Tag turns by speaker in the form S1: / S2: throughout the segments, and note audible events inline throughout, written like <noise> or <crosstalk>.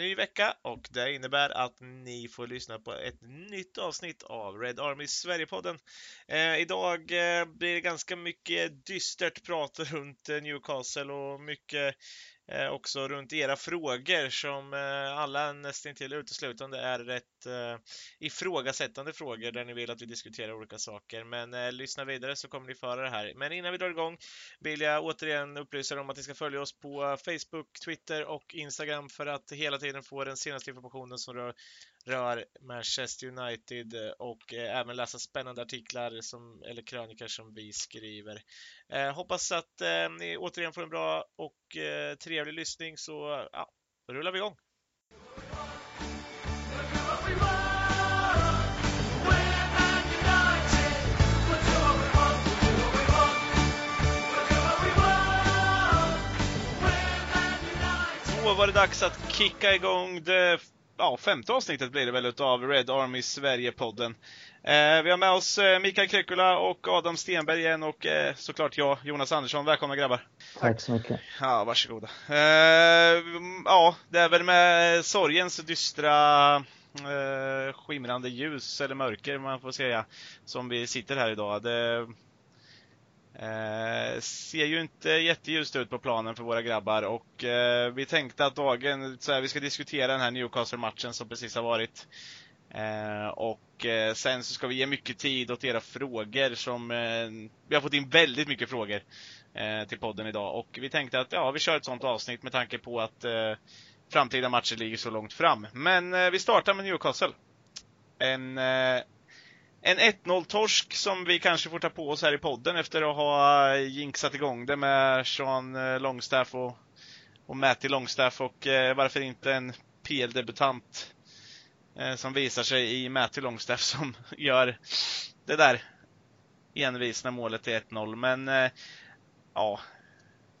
S1: ny vecka och det innebär att ni får lyssna på ett nytt avsnitt av Red Army Sverigepodden. Eh, idag eh, blir det ganska mycket dystert prat <laughs> runt eh, Newcastle och mycket Eh, också runt era frågor som eh, alla nästintill uteslutande är rätt eh, ifrågasättande frågor där ni vill att vi diskuterar olika saker. Men eh, lyssna vidare så kommer ni föra det här. Men innan vi drar igång vill jag återigen upplysa er om att ni ska följa oss på Facebook, Twitter och Instagram för att hela tiden få den senaste informationen som rör, rör Manchester United eh, och eh, även läsa spännande artiklar som, eller krönikor som vi skriver. Eh, hoppas att eh, ni återigen får en bra och eh, trevlig lyssning så ja, rullar vi igång. Då var det dags att kicka igång det ja, femte avsnittet blir det väl utav Red Army Sverige-podden. Eh, vi har med oss eh, Mikael Krekula och Adam Stenberg igen och eh, såklart jag, Jonas Andersson. Välkomna grabbar!
S2: Tack så mycket.
S1: Ja, varsågoda. Eh, ja, det är väl med sorgens dystra eh, skimrande ljus, eller mörker man får säga, som vi sitter här idag. Det eh, ser ju inte jätteljust ut på planen för våra grabbar och eh, vi tänkte att dagen, så här, vi ska diskutera den här Newcastle-matchen som precis har varit. Eh, och eh, sen så ska vi ge mycket tid åt era frågor som, eh, vi har fått in väldigt mycket frågor eh, till podden idag och vi tänkte att ja, vi kör ett sånt avsnitt med tanke på att eh, framtida matcher ligger så långt fram. Men eh, vi startar med Newcastle. En, eh, en 1-0-torsk som vi kanske får ta på oss här i podden efter att ha eh, jinxat igång det med Sean eh, Longstaff och, och Matty Longstaff och eh, varför inte en PL-debutant eh, som visar sig i Matty Longstaff som <laughs> gör det där envisna målet till 1-0. Men eh, ja,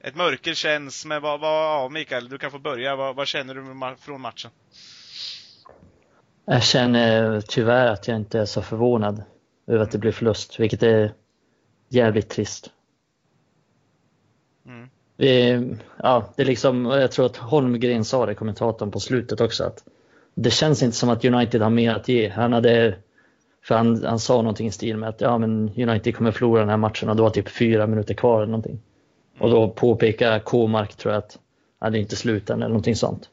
S1: ett mörker känns, men vad, vad, ja, Mikael, du kan få börja. Vad, vad känner du ma- från matchen?
S2: Jag känner tyvärr att jag inte är så förvånad över att det blir förlust, vilket är jävligt trist.
S1: Mm.
S2: Vi, ja, det är liksom, jag tror att Holmgren sa det, kommentatorn på slutet också, att det känns inte som att United har mer att ge. Han hade, för han, han sa någonting i stil med att ja, men United kommer förlora den här matchen och då var typ fyra minuter kvar eller någonting. Och då påpekar K-mark tror jag att ja, det är inte slut än eller någonting sånt.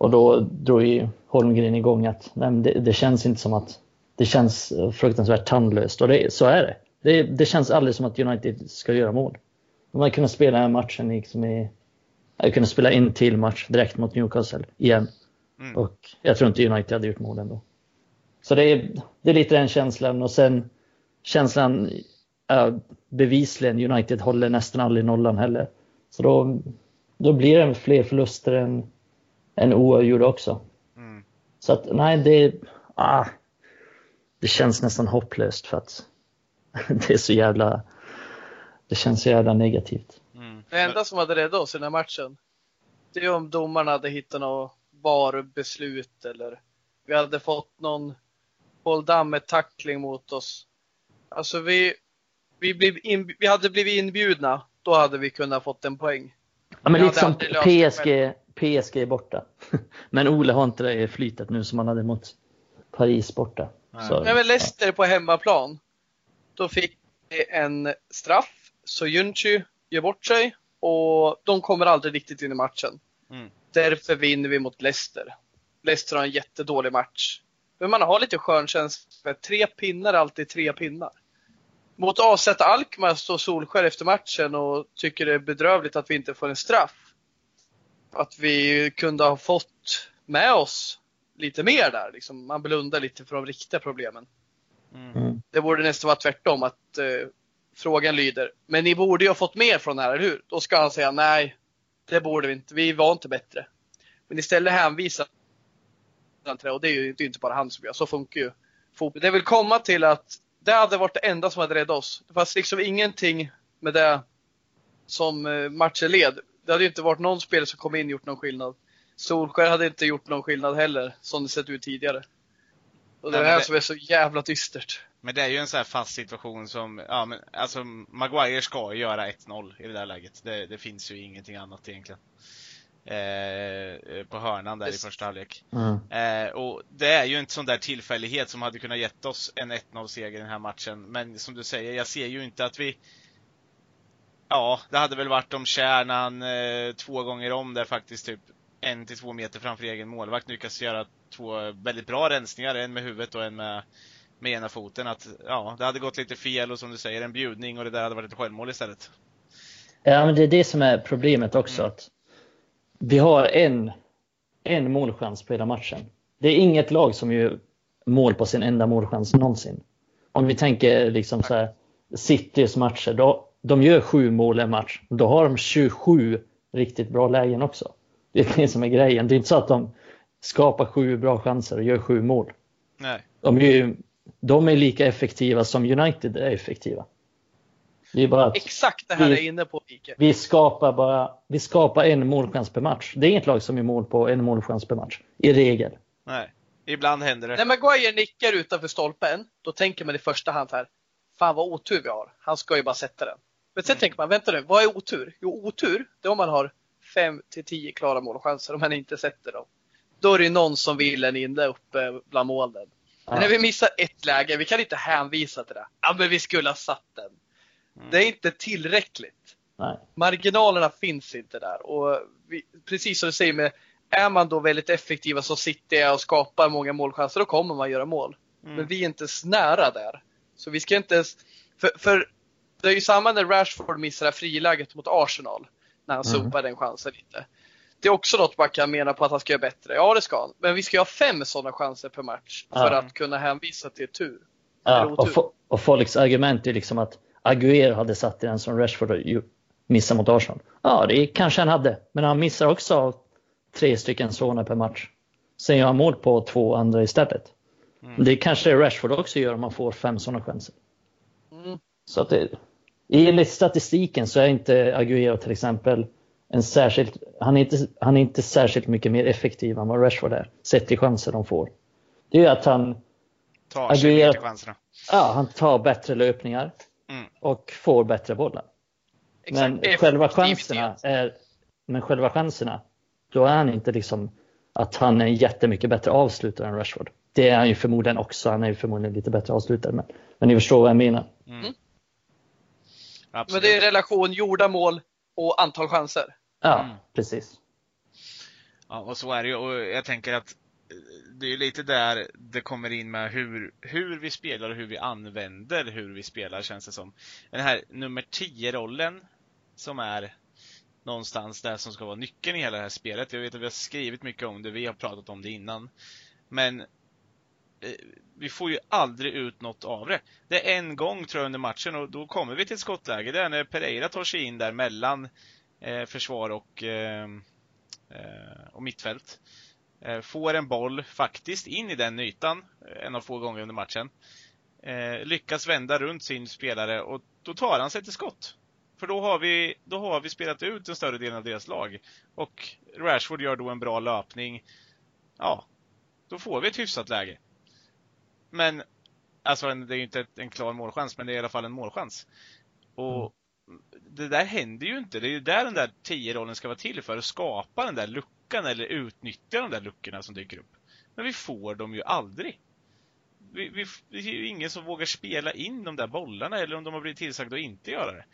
S2: Och då drog ju Holmgren igång att nej, det, det känns inte som att det känns fruktansvärt tandlöst och det, så är det. det. Det känns aldrig som att United ska göra mål. De hade kunnat spela matchen liksom i, hade kunnat spela en till match direkt mot Newcastle igen.
S1: Mm.
S2: Och jag tror inte United hade gjort mål ändå. Så det är, det är lite den känslan och sen känslan äh, bevisligen United håller nästan aldrig nollan heller. Så då, då blir det fler förluster än, än oavgjorda också.
S1: Mm.
S2: Så att nej, det, ah, det känns nästan hopplöst för att <laughs> det är så jävla, det känns så jävla negativt.
S1: Mm.
S3: Det enda som hade räddat oss i den här matchen, det är om domarna hade hittat något VAR-beslut eller vi hade fått någon Paul Damme tackling mot oss. Alltså vi, vi, blev in, vi hade blivit inbjudna, då hade vi kunnat fått en poäng.
S2: Ja, men
S3: Jag
S2: lite som
S3: hade aldrig löst det
S2: PSG, PSG är borta. <laughs> Men Ole har inte det flytet nu som han hade mot Paris borta.
S1: Nej.
S2: Så,
S3: Men med Leicester på hemmaplan, då fick vi en straff, så Junchi gör bort sig och de kommer aldrig riktigt in i matchen.
S1: Mm.
S3: Därför vinner vi mot Leicester. Leicester har en jättedålig match. Men man har lite skön känsla. Tre pinnar är alltid tre pinnar. Mot AZ Alkmaar står Solskär efter matchen och tycker det är bedrövligt att vi inte får en straff. Att vi kunde ha fått med oss lite mer där. Liksom. Man blundar lite för de riktiga problemen.
S1: Mm.
S2: mm.
S3: Det borde nästan vara tvärtom. Att eh, frågan lyder, men ni borde ju ha fått mer från det här, eller hur? Då ska han säga nej, det borde vi inte. Vi var inte bättre. Men istället hänvisar han till det och det är ju det är ju inte bara han som gör. Så funkar ju fotboll. Det vill komma till att det hade varit det enda som hade räddat oss. Det fanns liksom ingenting med det som eh, matchen led. Det hade ju inte varit någon spelare som kom in och gjort någon skillnad. Solskär hade inte gjort någon skillnad heller, som det sett ut tidigare. Och det
S1: Nej,
S3: är det här
S1: det-
S3: som är så jävla dystert.
S1: Men det är ju en sån här fast situation som, ja men alltså Maguire ska ju göra 1-0 i det där läget. Det, det finns ju ingenting annat egentligen. Eh, på hörnan där i första halvlek.
S2: Mm.
S1: Eh, och det är ju en sån där tillfällighet som hade kunnat gett oss en 1-0 seger i den här matchen. Men som du säger, jag ser ju inte att vi Ja, det hade väl varit om kärnan eh, två gånger om där faktiskt typ en till två meter framför egen målvakt lyckas göra två väldigt bra rensningar, en med huvudet och en med, med ena foten. Att ja, det hade gått lite fel och som du säger en bjudning och det där hade varit ett självmål istället.
S2: Ja, men det är det som är problemet också.
S1: Mm.
S2: Att vi har en, en målchans på hela matchen. Det är inget lag som gör mål på sin enda målchans någonsin. Om vi tänker liksom så här, Citys matcher, då, de gör sju mål en match. Då har de 27 riktigt bra lägen också. Det är det som är grejen. Det är inte så att de skapar sju bra chanser och gör sju mål.
S1: Nej.
S2: De är, ju, de är lika effektiva som United är effektiva. Det är bara att
S3: Exakt det här
S2: Vi-
S3: är inne på, Mike.
S2: vi skapar bara vi skapar en målchans per match. Det är inget lag som gör mål på en målchans per match. I regel.
S1: Nej. Ibland händer det.
S3: När Maguire nickar utanför stolpen, då tänker man i första hand här, fan vad otur vi har. Han ska ju bara sätta den. Men sen tänker man, vänta nu, vad är otur? Jo, otur, det är om man har 5 till 10 klara målchanser om man inte sätter dem. Då är det ju någon som vill en inne uppe bland målen. Men
S2: Ja.
S3: när vi missar ett läge, vi kan inte hänvisa till det. Ja, men vi skulle ha satt den.
S1: Mm.
S3: Det är inte tillräckligt.
S2: Nej.
S3: Marginalerna finns inte där. Och vi, precis som du säger, med, är man då väldigt effektiva som City och skapar många målchanser, då kommer man göra mål.
S1: Mm.
S3: Men vi är inte ens nära där. Så vi ska inte ens, för, för det är ju samma när Rashford missar det här friläget mot Arsenal. När han
S2: Mm.
S3: sopar den chansen lite. Det är också något man kan mena på att han ska göra bättre. Ja, det ska han. Men vi ska ju ha fem sådana chanser per match för
S2: Ja.
S3: att kunna hänvisa till tur.
S2: Ja, och, fo- och folks argument är liksom att Aguero hade satt i den som Rashford missade mot Arsenal. Ja, det kanske han hade. Men han missar också tre stycken sådana per match. Sen gör han mål på två andra istället.
S1: Mm.
S2: Det kanske Rashford också gör om man får fem sådana chanser.
S3: Mm.
S2: Så att det, enligt statistiken så är inte Aguero till exempel en särskilt, han är, inte, han är inte särskilt mycket mer effektiv än vad Rashford är, sett till chanser de får. Det är att han,
S1: Tar sig
S2: Aguero-
S1: till chanserna.
S2: ja, han tar bättre löpningar
S1: Mm.
S2: och får bättre bollar. Men själva chanserna är, men själva chanserna, då är han inte liksom att han är en jättemycket bättre avslutare än Rashford. Det är han ju förmodligen också, han är ju förmodligen lite bättre avslutare. Men, men ni förstår vad jag menar.
S1: Mm.
S3: Mm. Men
S1: Absolut.
S3: det är relation gjorda mål och antal chanser.
S2: Ja,
S1: Mm.
S2: precis.
S1: Ja, och så är det ju. Och jag tänker att eh, det är lite där det kommer in med hur, hur vi spelar och hur vi använder hur vi spelar, känns det som. Den här nummer 10-rollen som är någonstans där som ska vara nyckeln i hela det här spelet. Jag vet att vi har skrivit mycket om det, vi har pratat om det innan. Men Eh, vi får ju aldrig ut något av det. Det är en gång tror jag under matchen och då kommer vi till ett skottläge. Det är när Pereira tar sig in där mellan eh, försvar och eh, eh och mittfält. Eh, får en boll faktiskt in i den ytan, eh, en av få gånger under matchen. Eh, lyckas vända runt sin spelare och då tar han sig till skott. För då har vi, då har vi spelat ut den större delen av deras lag. Och Rashford gör då en bra löpning. Ja, då får vi ett hyfsat läge. Men, alltså en- det är ju inte ett- en klar målchans, men det är i alla fall en målchans. Och det där händer ju inte. Det är ju där den där 10-rollen ska vara till för, att skapa den där luckan eller utnyttja de där luckorna som dyker upp. Men vi får dem ju aldrig. Vi, vi, det är ju ingen som vågar spela in de där bollarna eller om de har blivit tillsagda att inte göra det.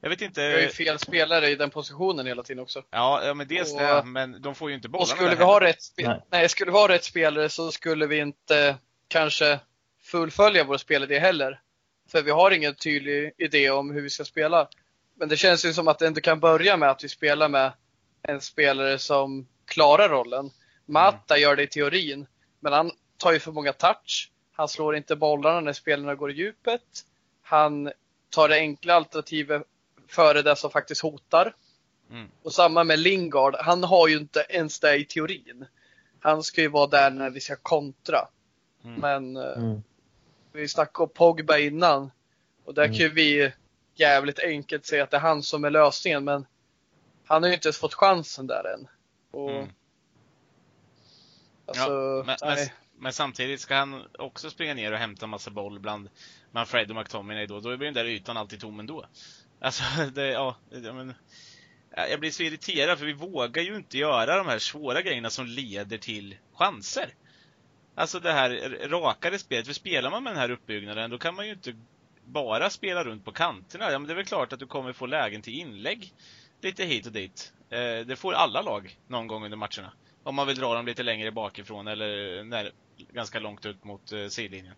S1: Jag vet inte.
S3: Vi har ju fel spelare i den positionen hela tiden också.
S1: Ja, ja men dels
S3: Och-
S1: det, men de får ju inte bollarna
S3: Och skulle vi ha rätt spel
S2: Nej.
S3: Nej, skulle vi ha rätt spelare så skulle vi inte kanske fullfölja vår spelidé heller. För vi har ingen tydlig idé om hur vi ska spela. Men det känns ju som att det ändå kan börja med att vi spelar med en spelare som klarar rollen. Matta gör det i teorin, men han tar ju för många touch. Han slår inte bollarna när spelarna går i djupet. Han tar det enkla alternativet före det som faktiskt hotar.
S1: Mm.
S3: Och samma med Lingard. Han har ju inte ens det i teorin. Han ska ju vara där när vi ska kontra.
S1: Mm.
S3: Men eh,
S2: Mm.
S3: vi snackade om Pogba innan. Och där
S2: Mm.
S3: kan ju vi jävligt enkelt säga att det är han som är lösningen. Men han har ju inte ens fått chansen där än. Och,
S1: Mm.
S3: alltså,
S1: Ja, men, men,
S3: nej.
S1: men samtidigt ska han också springa ner och hämta massa boll bland, bland Fred och McTominay då, då blir den där ytan alltid tom ändå. Alltså, <laughs> det, ja, det, men, jag blir så irriterad för vi vågar ju inte göra de här svåra grejerna som leder till chanser. Alltså det här rakare spelet. För spelar man med den här uppbyggnaden då kan man ju inte bara spela runt på kanterna. Ja, men det är väl klart att du kommer få lägen till inlägg lite hit och dit. Eh, det får alla lag någon gång under matcherna. Om man vill dra dem lite längre bakifrån eller när, ganska långt ut mot eh, sidlinjen.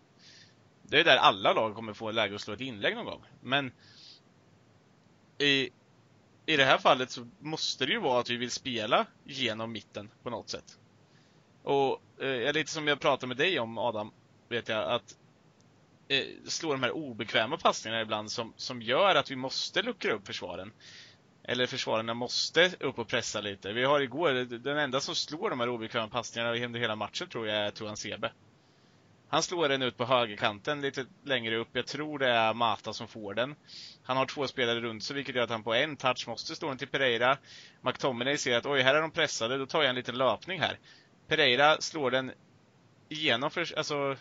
S1: Det är där alla lag kommer få läge att slå ett inlägg någon gång. Men i, i det här fallet så måste det ju vara att vi vill spela genom mitten på något sätt. Och eh, lite som jag pratade med dig om Adam, vet jag att eh, slå de här obekväma passningarna ibland som, som gör att vi måste luckra upp försvaren. Eller försvararna måste upp och pressa lite. Vi har igår, den enda som slår de här obekväma passningarna under hela matchen tror jag är Tuan Sebe. Han slår den ut på högerkanten lite längre upp. Jag tror det är Mata som får den. Han har två spelare runt sig vilket gör att han på en touch måste slå den till Pereira. McTominay ser att oj, här är de pressade, då tar jag en liten löpning här. Pereira slår den igenom, för, alltså,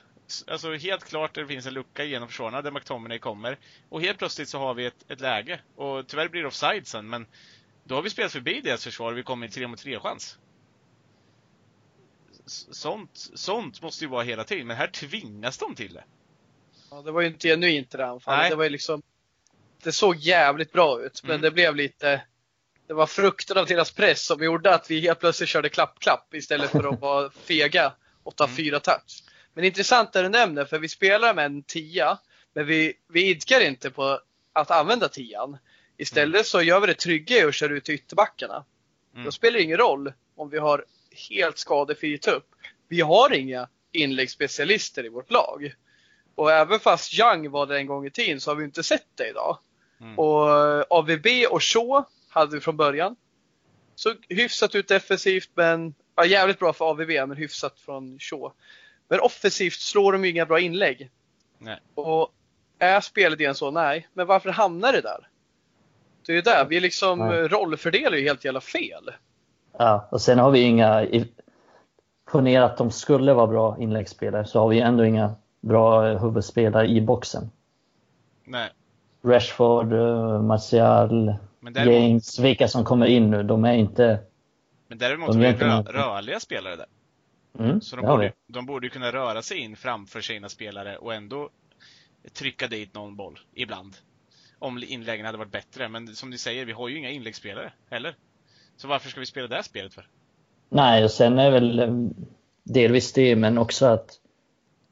S1: alltså helt klart det finns en lucka igenom försvararna där McTominay kommer. Och helt plötsligt så har vi ett, ett läge. Och tyvärr blir det offside sen, men då har vi spelat förbi deras försvar och vi kommer i 3 mot 3 chans sånt, sånt måste ju vara hela tiden, men här tvingas de till det.
S3: Ja, det var ju inte genuint det där anfallet. Det var ju liksom, det såg jävligt bra ut, men mm. det blev lite, det var frukten av deras press som gjorde att vi helt plötsligt körde klapp-klapp istället för att vara <laughs> fega och ta mm. fyra touch. Men intressant det du nämner, för vi spelar med en tia, men vi, vi idkar inte på att använda tian. Istället mm. så gör vi det trygga och kör ut ytterbackarna. Mm. Då spelar det ingen roll om vi har helt skadefri tupp. Vi har inga inläggsspecialister i vårt lag. Och även fast Young var det en gång i tiden så har vi inte sett det idag. Mm. Och AVB och Shaw hade vi från början. Så hyfsat ut defensivt men, ja, jävligt bra för AVB men hyfsat från Shaw. Men offensivt slår de ju inga bra inlägg.
S1: Nej.
S3: Och är spelidén så? Nej. Men varför hamnar det där? Det är ju där, vi liksom rollfördelar ju helt jävla fel.
S2: Ja, och sen har vi inga, ponera att de skulle vara bra inläggsspelare, så har vi ändå inga bra huvudspelare i boxen.
S1: Nej.
S2: Rashford, uh, Martial, däremot... James, vilka som kommer in nu, de är inte...
S1: Men däremot de är vi rö rörliga spelare där. Mm, så de borde, de borde kunna röra sig in framför sina spelare och ändå trycka dit någon boll ibland. Om inläggen hade varit bättre. Men som du säger, vi har ju inga inläggsspelare heller. Så varför ska vi spela det här spelet för?
S2: Nej, och sen är väl eh, delvis det, men också att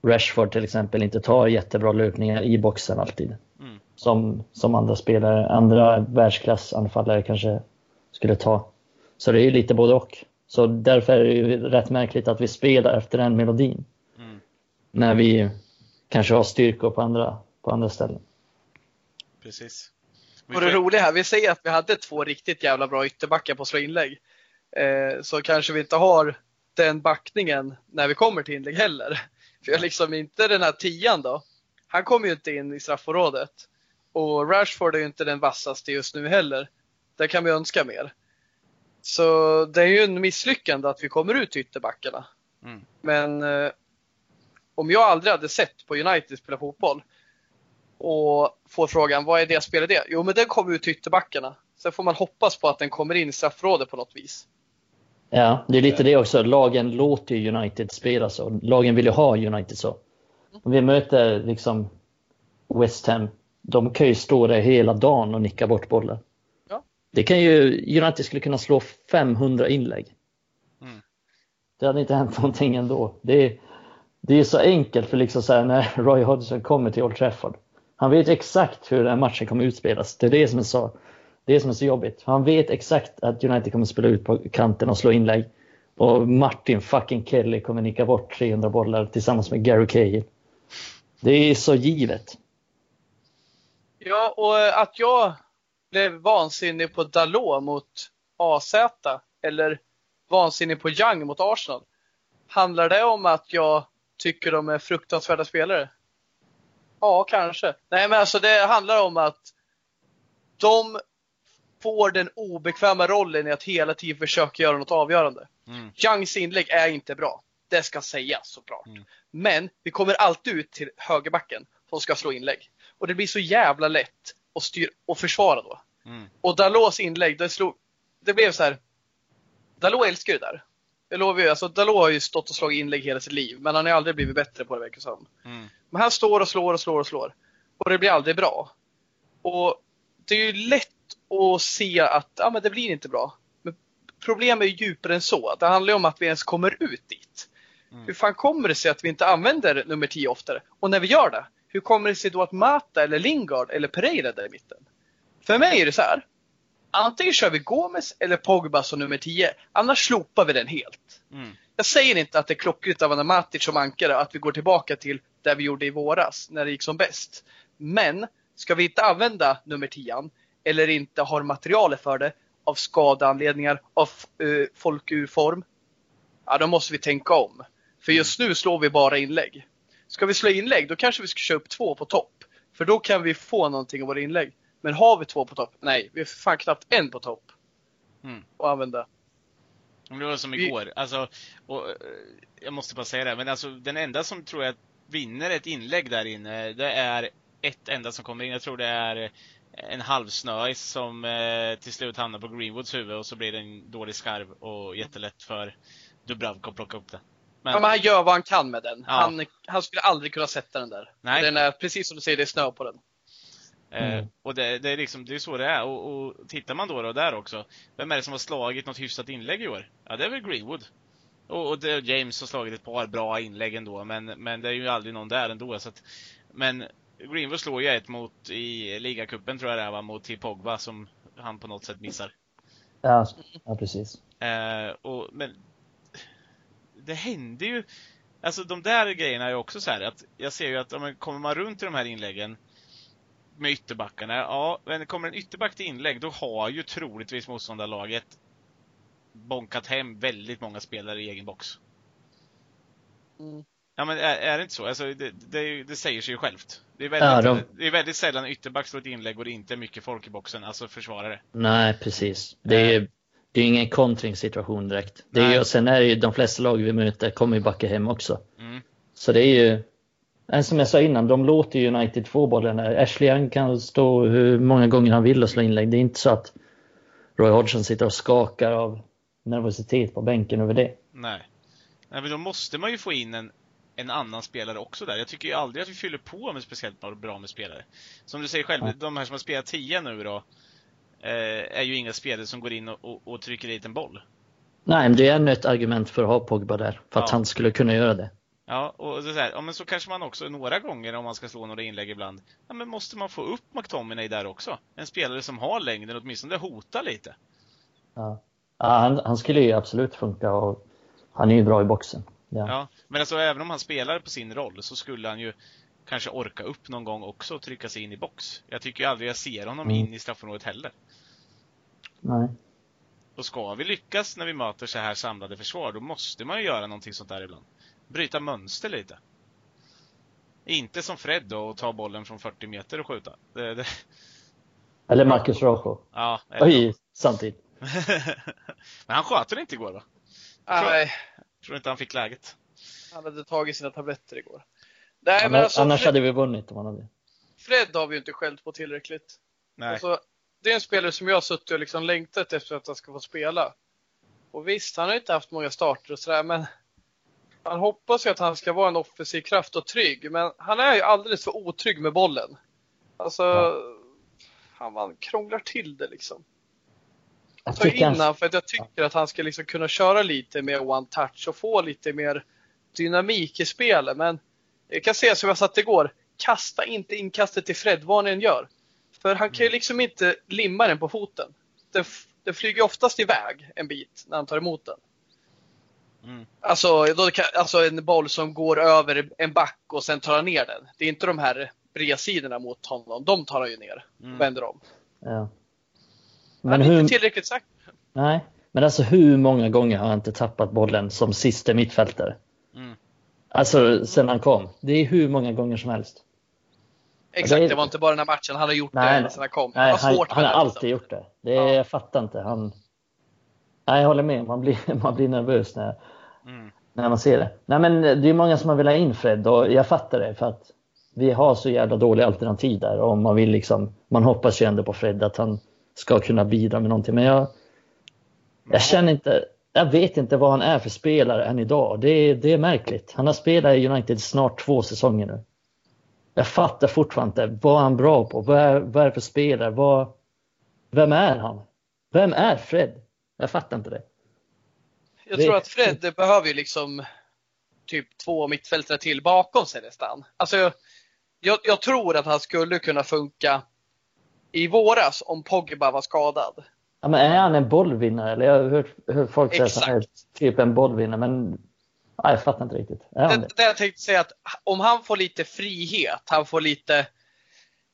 S2: Rashford till exempel inte tar jättebra löpningar i boxen alltid. Som, som andra spelare, andra världsklassanfallare kanske skulle ta. Så det är ju lite både och. Så därför är det ju rätt märkligt att vi spelar efter den melodin. Mm. När vi kanske har styrkor på andra, på andra ställen.
S1: Precis.
S3: Och det roliga här, vi säger att vi hade två riktigt jävla bra ytterbackar på att slå inlägg. Eh, så kanske vi inte har den backningen när vi kommer till inlägg heller. För jag liksom inte den här tian då. Han kommer ju inte in i straffområdet. Och Rashford är ju inte den vassaste just nu heller. Där kan vi önska mer. Så det är ju en misslyckande att vi kommer ut till ytterbackarna. Mm. Men eh, om jag aldrig hade sett på United spela fotboll och får frågan vad är deras spelidé? Jo, men den kommer ut till ytterbackarna. Sen får man hoppas på att den kommer in i straffområdet på något vis.
S2: Ja, det är lite det också. Lagen låter ju United spela så. Lagen vill ju ha United så. Om vi möter liksom West Ham, de kan ju stå där hela dagen och nicka bort bollar. Ja. Det kan ju, United skulle kunna slå 500 inlägg. Mm. Det hade inte hänt någonting ändå. Det är, det är så enkelt för liksom så här, när <laughs> Roy Hodgson kommer till Old Trafford. Han vet exakt hur den här matchen kommer utspelas. Det är det som är så, det som är så jobbigt. Han vet exakt att United kommer spela ut på kanten och slå inlägg. Och Martin fucking Kelly kommer nicka bort 300 bollar tillsammans med Gary Cahill. Det är så givet.
S3: Ja, och att jag blev vansinnig på Dalot mot AZ eller vansinnig på Young mot Arsenal. Handlar det om att jag tycker de är fruktansvärda spelare? Ja, kanske. Nej, men alltså det handlar om att de får den obekväma rollen i att hela tiden försöka göra något avgörande. Mm. Youngs inlägg är inte bra. Det ska sägas såklart. Mm. Men vi kommer alltid ut till högerbacken som ska slå inlägg. Och det blir så jävla lätt att, styr och försvara då. Mm. Och Dalos inlägg, det slog, det blev så här. Dalot älskar ju det där. Jag lovar ju, alltså Dalot har ju stått och slagit inlägg hela sitt liv, men han har aldrig blivit bättre på det verkar som.
S1: Mm.
S3: Men han står och slår och slår och slår. Och det blir aldrig bra. Och det är ju lätt att se att ja, men det blir inte bra. Men problemet är ju djupare än så. Det handlar ju om att vi ens kommer ut dit.
S1: Mm.
S3: Hur fan kommer det sig att vi inte använder nummer 10 oftare? Och när vi gör det, hur kommer det sig då att Mata eller Lingard eller Pereira där i mitten? För mig är det så här. Antingen kör vi Gomes eller Pogba som nummer 10. Annars slopar vi den helt.
S1: Mm.
S3: Jag säger inte att det är klockrent av Matic som ankare att vi går tillbaka till det vi gjorde i våras när det gick som bäst. Men ska vi inte använda nummer 10 eller inte har materialet för det av skadeanledningar, av uh, folk ur form. Ja, då måste vi tänka om. För just nu slår vi bara inlägg. Ska vi slå inlägg, då kanske vi ska köra upp två på topp. För då kan vi få någonting av våra inlägg. Men har vi två på topp? Nej, vi har fan knappt en på topp.
S1: Mm.
S3: Att använda.
S1: Det var som
S3: Vi-
S1: igår. Alltså, och, eh, jag måste bara säga det, men alltså den enda som tror jag vinner ett inlägg där inne, det är ett enda som kommer in. Jag tror det är en halvsnöis som eh, till slut hamnar på Greenwoods huvud och så blir det en dålig skarv och jättelätt för Dubravka att plocka upp det. Men,
S3: Ja, men han gör vad han kan med den.
S1: Ja.
S3: Han, han skulle aldrig kunna sätta den där.
S1: Nej.
S3: Den är, precis som du säger, det är snö på den.
S1: eh,
S2: Mm.
S1: och det, det är liksom, det är så det är. Och, och tittar man då, då där också, vem är det som har slagit något hyfsat inlägg i år? Ja, det är väl Greenwood. Och, och det, James har slagit ett par bra inlägg ändå, men, men det är ju aldrig någon där ändå. Så att, men Greenwood slår ju ett mot i ligacupen tror jag det är, va, mot till Pogba som han på något sätt missar.
S2: Ja, ja precis.
S1: Eh, och, men det händer ju, alltså de där grejerna är ju också så här att jag ser ju att om man kommer man runt i de här inläggen med ytterbackarna, ja, men kommer en ytterback till inlägg då har ju troligtvis motståndarlaget bonkat hem väldigt många spelare i egen box.
S3: Mm.
S1: Ja men är, är det inte så? Alltså, det, det, är det säger sig ju självt. Det är, väldigt,
S2: Ja, de-
S1: det är väldigt sällan en ytterback slår ett inlägg och det inte är mycket folk i boxen, alltså försvarare.
S2: Nej, precis. Det är ju det är ju ingen kontringssituation direkt. Det är ju, och sen är det ju de flesta lag vi möter kommer ju backa hem också.
S1: Mm.
S2: Så det är ju, som jag sa innan, de låter United få bollen. Ashley Young kan stå hur många gånger han vill och slå inlägg. Det är inte så att Roy Hodgson sitter och skakar av nervositet på bänken över det.
S1: Nej. Nej men då måste man ju få in en, en annan spelare också där. Jag tycker ju aldrig att vi fyller på med speciellt bra- med spelare. Som du säger själv,
S2: Ja.
S1: de här som har spelat 10 nu då, är ju inga spelare som går in och, och, och trycker dit en boll.
S2: Nej, men det är ännu ett argument för att ha Pogba där. För att
S1: Ja.
S2: han skulle kunna göra det.
S1: Ja, och så, här, ja, men så kanske man också några gånger om man ska slå några inlägg ibland, ja men måste man få upp McTominay där också? En spelare som har längden, åtminstone hota lite.
S2: Ja. Ja, han, han skulle ju absolut funka och han är ju bra i boxen. Ja.
S1: Ja, men alltså även om han spelar på sin roll så skulle han ju kanske orka upp någon gång också och trycka sig in i box. Jag tycker ju aldrig jag ser honom
S2: Mm.
S1: in i straffområdet heller.
S2: Nej.
S1: Och ska vi lyckas när vi möter så här samlade försvar, då måste man ju göra någonting sånt där ibland. Bryta mönster lite. Inte som Fred då och ta bollen från 40 meter och skjuta. Det, det,
S2: Eller Marcus Rojo.
S1: ja, eller-
S2: Oj, samtidigt. <laughs>
S1: Men han sköt den inte igår va?
S3: Nej,
S1: Tror inte han fick läget.
S3: han hade tagit sina tabletter igår. Nej, men
S2: Annars,
S3: alltså,
S2: annars
S3: Fred,
S2: hade vi vunnit om han hade.
S3: Fred har vi ju inte skällt på tillräckligt.
S1: Nej.
S3: Alltså, det är en spelare som jag har suttit och liksom längtat efter att han ska få spela. Och visst, han har inte haft många starter och sådär, men man hoppas ju att han ska vara en offensiv kraft och trygg. Men han är ju alldeles för otrygg med bollen. Alltså,
S2: Ja.
S3: han man krånglar till det liksom.
S2: Jag
S3: Ta in
S2: han
S3: för att jag tycker att han ska liksom kunna köra lite mer one touch och få lite mer dynamik i spelet. Men jag kan säga som jag satt igår, kasta inte inkastet till Fred vad han än gör. För han kan ju liksom inte limma den på foten. Den, den flyger oftast iväg en bit när han tar emot den.
S1: Mm.
S3: Alltså, då kan, alltså en boll som går över en back och sen tar han ner den. Det är inte de här bredsidorna mot honom. De tar han ju ner.
S1: Mm.
S3: Vänder om.
S2: ja.
S3: Men
S2: Men
S3: han är
S2: hur,
S3: inte tillräckligt sagt.
S2: nej, men alltså hur många gånger har han inte tappat bollen som sista mittfältare?
S1: Mm.
S2: Alltså sen han kom. Det är hur många gånger som helst.
S3: Exakt,
S2: det är-
S3: det var inte bara den här matchen. Han har gjort
S2: Nej,
S3: det sen han kom.
S2: Nej, han, han
S3: med
S2: har alltid gjort det. det
S3: Ja.
S2: Jag fattar inte. Han... Nej, jag håller med. Man blir, <laughs> man blir nervös när,
S1: Mm.
S2: när man ser det. Nej, men det är många som har velat ha in Fred och jag fattar det för att vi har så jävla dåliga alternativ där och man vill liksom, man hoppas ju ändå på Fred att han ska kunna bidra med någonting. Men jag, Jag känner inte, jag vet inte vad han är för spelare än idag. Det är, det är märkligt. Han har spelat i United snart två säsonger nu. Jag fattar fortfarande inte. Vad är han bra på? Vad är, vad är det för spelare? Vad, vem är han? Vem är Fred? Jag fattar inte det.
S3: Jag
S2: Det-
S3: tror att Fred behöver ju liksom typ två mittfältare till bakom sig nästan. Alltså, jag, jag, jag tror att han skulle kunna funka i våras om Pogba var skadad.
S2: Ja, men är han en bollvinnare? Eller jag har hört, hört folk säga att han är typ en bollvinnare, men nej, jag fattar inte riktigt. Är
S3: Det,
S2: det?
S3: det jag tänkte säga att om han får lite frihet, han får lite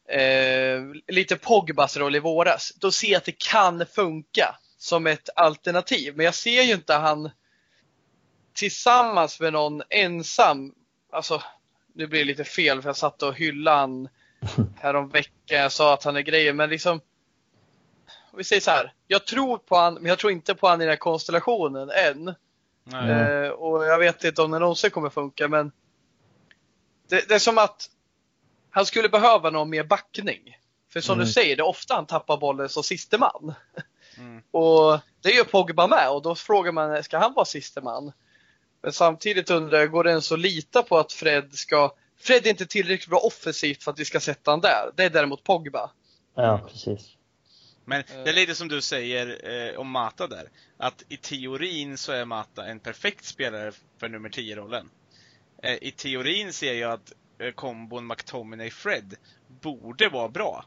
S3: eh, lite Pogbas roll i våras, då ser jag att det kan funka som ett alternativ. Men jag ser ju inte han tillsammans med någon ensam, alltså nu blir det lite fel för jag satt och hyllade han <laughs> häromveckan, jag sa att han är grejer, men liksom om vi säger så här, jag tror på han, men jag tror inte på han i den här konstellationen än.
S1: Nej.
S3: Eh, och jag vet inte om det någonsin kommer funka men det, det är som att han skulle behöva någon mer backning. För som
S2: Mm.
S3: du säger, det är ofta han tappar bollen som siste man. <laughs>
S1: Mm.
S3: Och det gör Pogba med och då frågar man, ska han vara siste man? Men samtidigt undrar jag, går det ens att lita på att Fred ska Fred är inte tillräckligt bra offensivt för att vi ska sätta han där. Det är däremot Pogba.
S2: Ja, precis.
S1: Men det är lite som du säger eh, om Mata där. Att i teorin så är Mata en perfekt spelare för nummer 10-rollen. Eh, I teorin ser jag att eh, kombon McTominay-Fred borde vara bra.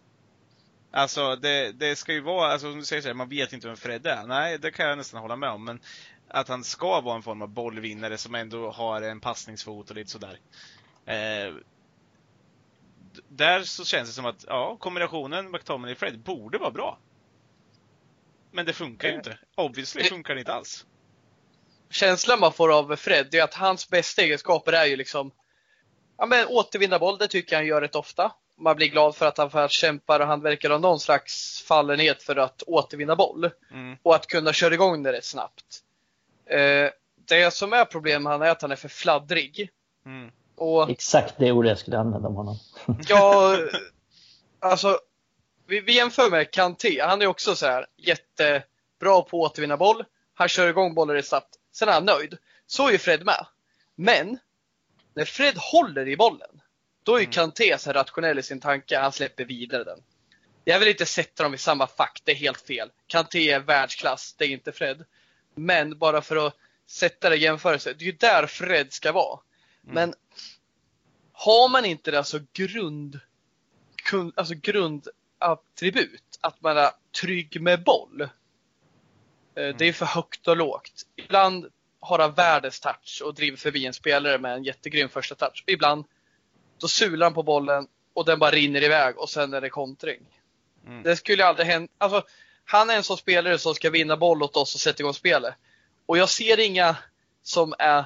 S1: Alltså det, det ska ju vara, alltså som du säger så här, man vet inte vem Fred är. Nej, det kan jag nästan hålla med om. Men att han ska vara en form av bollvinnare som ändå har en passningsfot och lite sådär. Eh, där så känns det som att, ja, kombinationen McTominay-Fred borde vara bra. Men det funkar ju
S3: Eh,
S1: inte. Obviously
S3: det-
S1: funkar det inte alls.
S3: känslan man får av Fred är att hans bästa egenskaper är ju liksom ja, men återvinna boll, det tycker jag han gör rätt ofta. Man blir glad för att han för kämpar och han verkar ha någon slags fallenhet för att återvinna boll.
S1: Mm.
S3: Och att kunna köra igång det rätt snabbt. Eh, det som är problemet han är att han är för fladdrig.
S1: Mm.
S3: Och
S2: Exakt det ordet jag skulle använda om honom.
S3: Ja, <laughs> alltså vi, vi jämför med Kanté. Han är också så här jättebra på att återvinna boll. Han kör igång bollen rätt snabbt. Sen är han nöjd. Så är ju Fred med. Men när Fred håller i bollen, då är ju
S1: Mm.
S3: Kanté så rationell i sin tanke. Han släpper vidare den. Jag vill inte sätta dem i samma fack. Det är helt fel. Kanté är världsklass. Det är inte Fred. Men bara för att sätta det i jämförelse. Det är ju där Fred ska vara.
S1: Mm.
S3: Men har man inte det alltså grund, alltså grundattribut, att man är trygg med boll. Eh, Det är för högt och lågt. Ibland har han världens touch och driver förbi en spelare med en jättegrym första touch. Ibland då sular han på bollen och den bara rinner iväg och sen är det kontring.
S1: Mm.
S3: Det skulle aldrig hända. Alltså, han är en sån spelare som ska vinna boll åt oss och sätta igång spelet. Och jag ser inga som är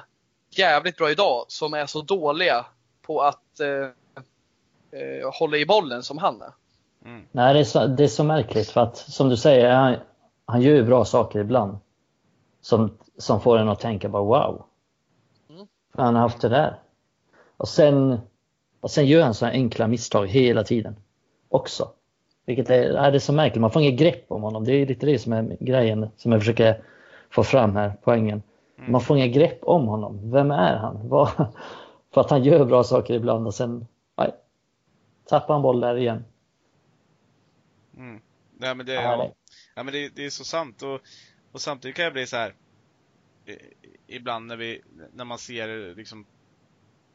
S3: jävligt bra idag som är så dåliga på att eh, eh, hålla i bollen som han är.
S1: Mm.
S2: Nej, det är, så, det är så märkligt för att som du säger, han, han gör ju bra saker ibland. Som, som får en att tänka bara wow.
S3: Mm.
S2: Han har haft det där. Och sen, och sen gör han så här enkla misstag hela tiden. Också. Vilket är, är det är så märkligt, man får inget grepp om honom. Det är lite det som är grejen som jag försöker få fram här, poängen.
S1: Mm.
S2: Man får inget grepp om honom. Vem är han? <laughs> Vad, för att han gör bra saker ibland och sen nej, tappar han boll där igen.
S1: Mm. Nej, men det,
S2: Ja,
S1: ja,
S2: det-
S1: ja, men det, det är så sant. Och, och samtidigt kan jag bli så här ibland när, vi, när man ser liksom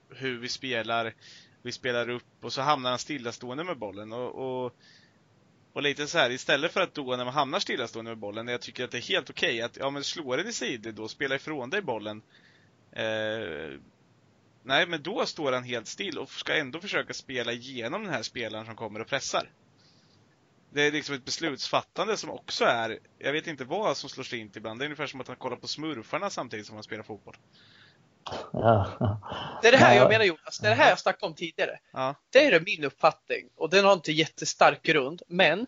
S1: hur vi spelar, vi spelar upp och så hamnar han stillastående med bollen. Och, och, och lite så här, istället för att då när man hamnar stillastående med bollen, jag tycker att det är helt okej att, ja men slå den i sidled då, spela ifrån dig bollen. Eh, nej, men då står han helt still och ska ändå försöka spela igenom den här spelaren som kommer och pressar. Det är liksom ett beslutsfattande som också är, jag vet inte vad som slår slint ibland. Det är ungefär som att han kollar på smurfarna samtidigt som han spelar fotboll.
S2: Ja.
S3: Det är det här
S2: Ja.
S3: jag menar Jonas, det är det här jag snackade om tidigare.
S1: Ja.
S3: Det är min uppfattning och den har inte jättestark grund. Men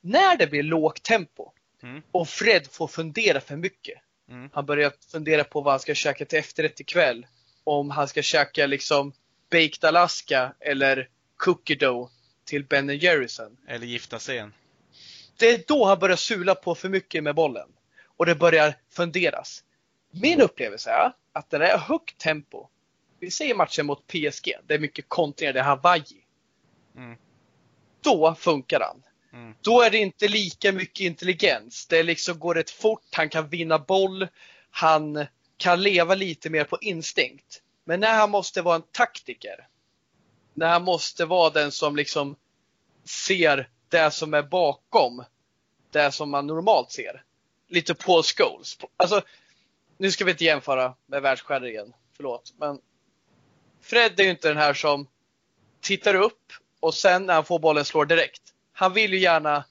S3: när det blir lågt tempo
S1: Mm.
S3: och Fred får fundera för mycket.
S1: Mm.
S3: Han börjar fundera på vad han ska käka till efterrätt ikväll. Om han ska käka liksom baked Alaska eller cookie dough till Ben Jerryson.
S1: Eller gifta sig igen.
S3: Det är då han börjar sula på för mycket med bollen. och det börjar funderas. Min upplevelse är att när det är högt tempo, vi säger matchen mot PSG, det är mycket kontringar, det är Hawaii.
S1: Mm.
S3: Då funkar han.
S1: Mm.
S3: Då är det inte lika mycket intelligens. Det liksom går rätt fort, han kan vinna boll, han kan leva lite mer på instinkt. Men när han måste vara en taktiker, när han måste vara den som liksom ser det som är bakom det som man normalt ser. Lite Paul Scholes. Alltså, nu ska vi inte jämföra med världsstjärnor igen, förlåt. Men Fred är ju inte den här som tittar upp och sen när han får bollen slår direkt. Han vill ju gärna,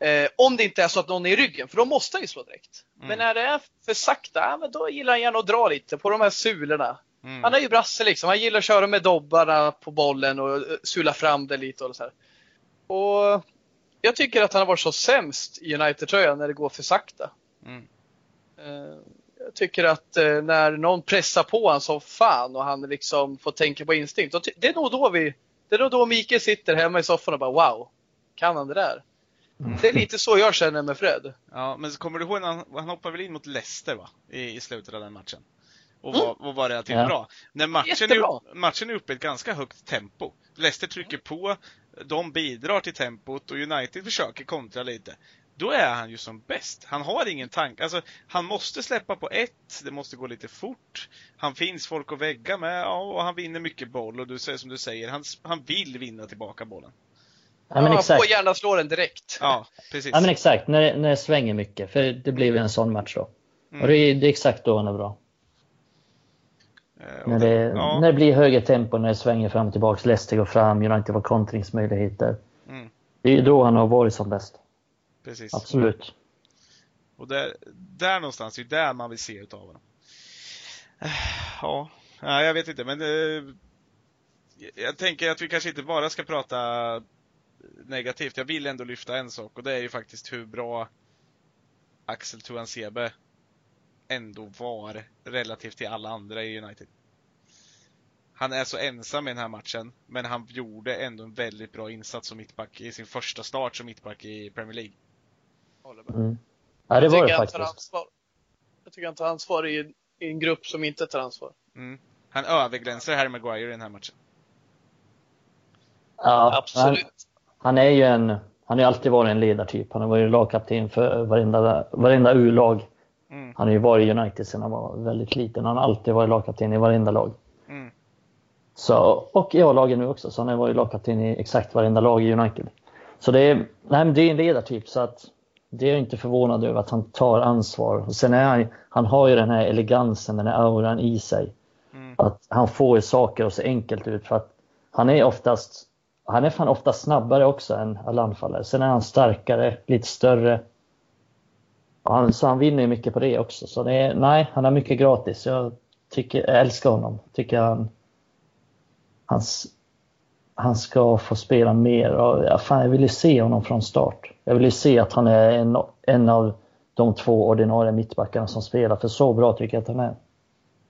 S3: eh, om det inte är så att någon är i ryggen, för då måste han ju slå direkt.
S1: Mm.
S3: Men när det är för sakta, då gillar han gärna att dra lite på de här sulorna.
S1: Mm.
S3: Han är ju brasse liksom. Han gillar att köra med dobbarna på bollen och eh, sula fram det lite och så här. Och jag tycker att han har varit så sämst i United-tröjan när det går för sakta.
S1: Mm.
S3: Eh, Jag tycker att eh, när någon pressar på honom som fan och han liksom får tänka på instinkt. Det är nog då vi, det är nog då Mikael sitter hemma i soffan och bara wow, kan han det där? Det är lite så jag känner med Fred.
S1: Ja, men så kommer du ihåg när han, han hoppade väl in mot Leicester va? I, i slutet av den matchen. Och
S3: Mm.
S1: var, och var relativt
S2: Ja.
S1: bra. När matchen är, matchen är uppe i ett ganska högt tempo. Leicester trycker på, de bidrar till tempot och United försöker kontra lite. Då är han ju som bäst. Han har ingen tanke. Alltså, han måste släppa på ett, det måste gå lite fort. Han finns folk att vägga med, ja, och han vinner mycket boll. Och du säger som du säger, han, han vill vinna tillbaka bollen.
S2: Ja, men
S3: han
S2: exakt.
S3: får gärna slå den direkt.
S1: Ja, precis.
S2: Ja, men exakt. När, det- när det svänger mycket. För det blir väl en sån match då.
S1: Mm.
S2: Och det är, det är exakt då han är bra.
S1: Eh,
S2: När det,
S1: ja.
S2: när det blir högre tempo, när det svänger fram och tillbaka. Leicester går fram, United har kontringsmöjligheter.
S1: Mm,
S2: Det är ju då han har varit som bäst.
S1: precis.
S2: Absolut.
S1: Och där, där någonstans, det är där man vill se utav honom. Eh, Ja, jag vet inte men eh, jag tänker att vi kanske inte bara ska prata negativt. Jag vill ändå lyfta en sak och det är ju faktiskt hur bra Axel Tuansebe ändå var relativt till alla andra i United. Han är så ensam i den här matchen, men han gjorde ändå en väldigt bra insats som mittback i sin första start som mittback i Premier League.
S3: Håller med.
S2: Mm. Ja, det
S3: Jag
S2: var det
S3: han tar
S2: faktiskt.
S3: ansvar. Jag tycker han tar ansvar i, i en grupp som inte tar ansvar.
S1: Mm. Han överglänser Harry Maguire i den här matchen.
S2: Ja, han,
S3: Absolut.
S2: han är ju en... Han har alltid varit en ledartyp. Han har varit lagkapten för varenda, varenda U-lag.
S1: Mm.
S2: Han har ju varit i United sedan han var väldigt liten. Han har alltid varit lagkapten i varenda lag.
S1: Mm.
S2: Så, och i A-laget nu också, så han har varit lagkapten i exakt varenda lag i United. Så det är, nej, det är en ledartyp, så att det är jag inte förvånad över att han tar ansvar. Och sen är han, han har ju den här elegansen, den här auran i sig.
S1: Mm.
S2: Att han får saker att se enkelt ut för att han är oftast, han är fan ofta snabbare också än alla anfallare. Sen är han starkare, lite större. Han, så han vinner ju mycket på det också. Så det är, nej, han har mycket gratis. Jag, tycker, jag älskar honom. Tycker han, hans, han ska få spela mer. Och, ja, fan, jag vill ju se honom från start. Jag vill ju se att han är en, en av de två ordinarie mittbackarna som spelar. För så bra tycker jag att han är.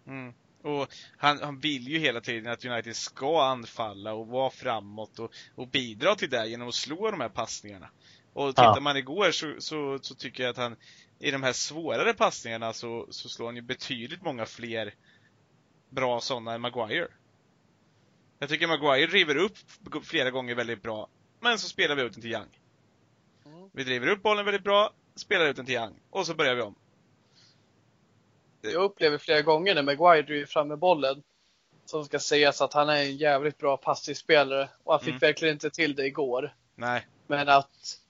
S1: Mm. Och han, han vill ju hela tiden att United ska anfalla och vara framåt och, och bidra till det genom att slå de här passningarna. Och tittar
S2: Ja.
S1: man igår så, så, så tycker jag att han i de här svårare passningarna så, så slår han ju betydligt många fler bra sådana än Maguire. Jag tycker Maguire driver upp flera gånger väldigt bra, men så spelar vi ut den till Young.
S3: Mm.
S1: Vi driver upp bollen väldigt bra, spelar ut den till Young, och så börjar vi om.
S3: Jag upplever flera gånger när Maguire driver fram med bollen. Som ska sägas att han är en jävligt bra passningsspelare. Och han fick
S1: Mm.
S3: verkligen inte till det igår.
S1: Nej.
S3: Men att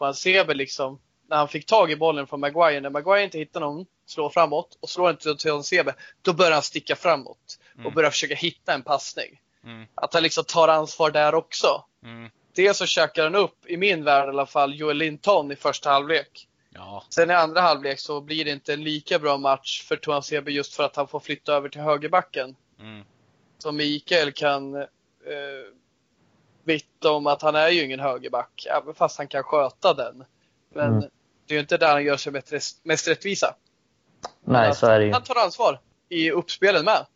S3: Van Sebe liksom, när han fick tag i bollen från Maguire, när Maguire inte hittar någon, slår framåt och slår inte till Sebe, då börjar han sticka framåt och
S1: Mm.
S3: börjar försöka hitta en passning.
S1: Mm.
S3: Att han liksom tar ansvar där också.
S1: Mm.
S3: Dels så käkar han upp, i min värld i alla fall, Joel Linton i första halvlek.
S1: Ja.
S3: Sen i andra halvlek så blir det inte en lika bra match för Toan Sebe just för att han får flytta över till högerbacken.
S1: Mm.
S3: Så Mikael kan eh, vittna om att han är ju ingen högerback, även fast han kan sköta den. Men
S2: Mm.
S3: Det är ju inte där han gör sig mest, rätt- mest rättvisa.
S2: Nej, så är det ju.
S3: Han tar ansvar i uppspelen med.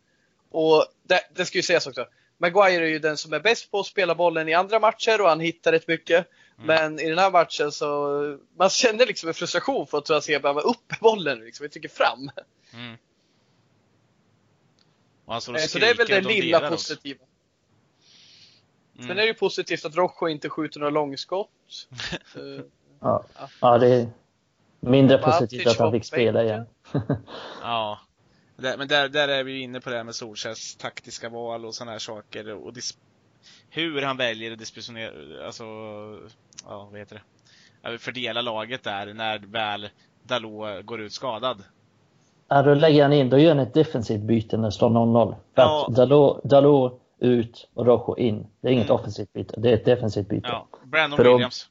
S3: Och det, det ska ju sägas också. Maguire är ju den som är bäst på att spela bollen i andra matcher och han hittar rätt mycket. Men i den här matchen så, man kände liksom en frustration för att Traoré behöva upp bollen liksom, vi tycker fram.
S1: Mm.
S3: Eh, Så det är väl det
S1: och
S3: lilla positiva. Sen
S1: Mm.
S3: är det ju positivt att Rojo inte skjuter några långskott. <laughs>
S2: Ja,
S3: Ja.
S2: det är mindre positivt att han fick spela igen. <laughs>
S1: Ja. Men där, där är vi ju inne på det här med Solskjaers taktiska val och sådana här saker. Och hur han väljer att dispositionera, alltså, ja vad heter det? Fördela laget där när väl Dalot går ut skadad.
S2: Ja, då lägger han in, då gör han ett defensivt byte när det står 0-0. För
S1: Ja.
S2: att Dalot, Dalot ut och Rojo in. Det är inget
S1: Mm.
S2: offensivt byte, det är ett defensivt byte.
S1: Ja. Brandon Williams.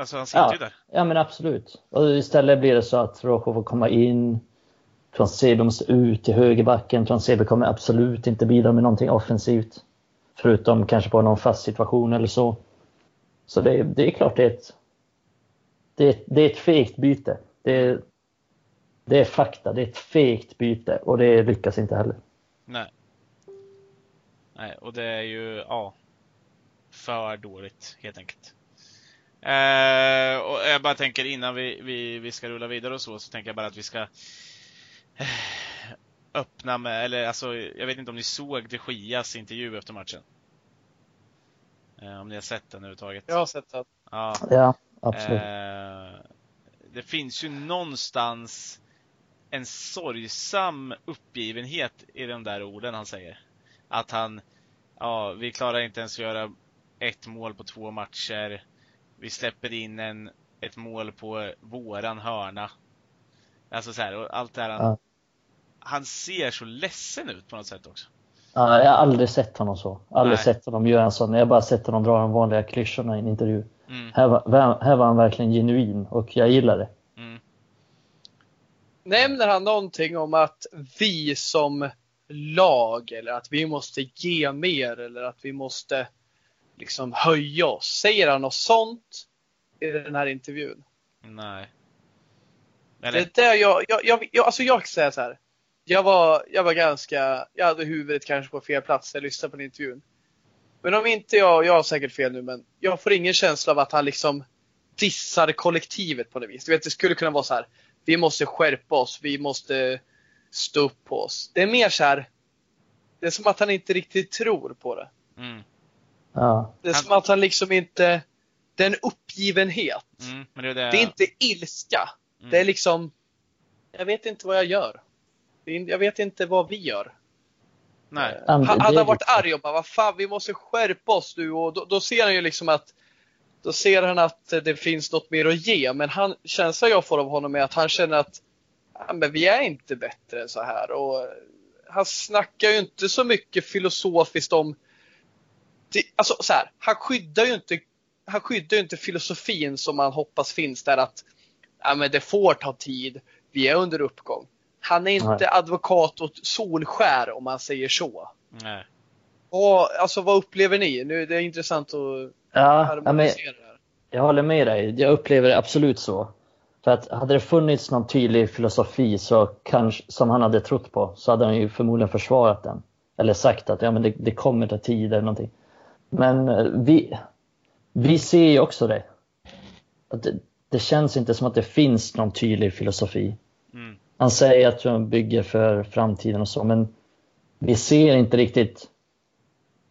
S1: Alltså han sitter
S2: Ja.
S1: ju där.
S2: Ja men absolut. Och istället blir det så att Rojo får komma in. Transebe måste ut till högerbacken. Transebe kommer absolut inte bidra med någonting offensivt. Förutom kanske på någon fast situation eller så. Så det, är- det är klart det är ett, det är, det är ett fegt byte. Det är, det är fakta, det är ett fegt byte och det lyckas inte heller.
S1: Nej. Nej, och det är ju, ja. För dåligt, helt enkelt. Eh, och jag bara tänker innan vi, vi, vi ska rulla vidare och så, så tänker jag bara att vi ska eh, öppna med, eller alltså, jag vet inte om ni såg de Gias intervju efter matchen? Eh, om ni har sett den överhuvudtaget?
S3: jag har sett att
S1: Ja.
S2: Ja, absolut.
S1: Eh, det finns ju någonstans en sorgsam uppgivenhet i de där orden han säger. Att han, ja, vi klarar inte ens att göra ett mål på två matcher. Vi släpper in en, ett mål på våran hörna. Alltså så här, och allt det här. Han,
S2: Ja.
S1: han ser så ledsen ut på något sätt också.
S2: Ja, jag har aldrig sett honom så. Aldrig
S1: Nej.
S2: sett honom göra en sån. Jag har bara sett honom dra de vanliga klyschorna i en intervju.
S1: Mm,
S2: Här var, här var han verkligen genuin och jag gillar det.
S1: mm,
S3: Nämner han någonting om att vi som lag eller att vi måste ge mer eller att vi måste liksom höja oss? Säger han något sånt i den här intervjun?
S1: nej.
S3: Det
S1: Eller,
S3: är där jag, jag, jag, jag, alltså jag säger så här. Jag var, jag var ganska, jag hade huvudet kanske på fel plats när jag lyssnade på den intervjun. Men om inte jag, jag har säkert fel nu, men jag får ingen känsla av att han liksom dissar kollektivet på något vis. Du vet, det skulle kunna vara så här. Vi måste skärpa oss, vi måste stå upp på oss. Det är mer så här. Det är som att han inte riktigt tror på det.
S1: mm,
S2: Ja,
S3: Det är som att han liksom inte, det är en uppgivenhet.
S1: mm, men det är det.
S3: Det är inte ilska.
S1: Mm.
S3: Det är liksom, jag vet inte vad jag gör. Jag vet inte vad vi gör.
S1: Nej.
S2: Men
S3: Han hade han
S2: är
S3: varit arg och bara, vad fan, vi måste skärpa oss nu. Och då, då ser han ju liksom att, då ser han att det finns något mer att ge. Men han, känslan jag får av honom är att han känner att, ja, men vi är inte bättre än så här. Och han snackar ju inte så mycket filosofiskt om, det, alltså så här, han skyddar ju inte, han skyddar ju inte filosofin som man hoppas finns där att, ja men det får ta tid, vi är under uppgång. Han är inte
S2: Nej.
S3: advokat åt Solskär om man säger så.
S1: Nej.
S3: Och, alltså vad upplever ni? Nu det är intressant att
S2: ja, ja men
S3: harmonisera här.
S2: jag håller med dig. Jag upplever det absolut så. För att hade det funnits någon tydlig filosofi så kanske, som han hade trott på så hade han ju förmodligen försvarat den. Eller sagt att ja, men det, det kommer ta tid eller någonting. Men eh, vi, vi ser ju också det. Att det. Det känns inte som att det finns någon tydlig filosofi.
S1: Mm.
S2: Han säger att han bygger för framtiden och så, men vi ser inte riktigt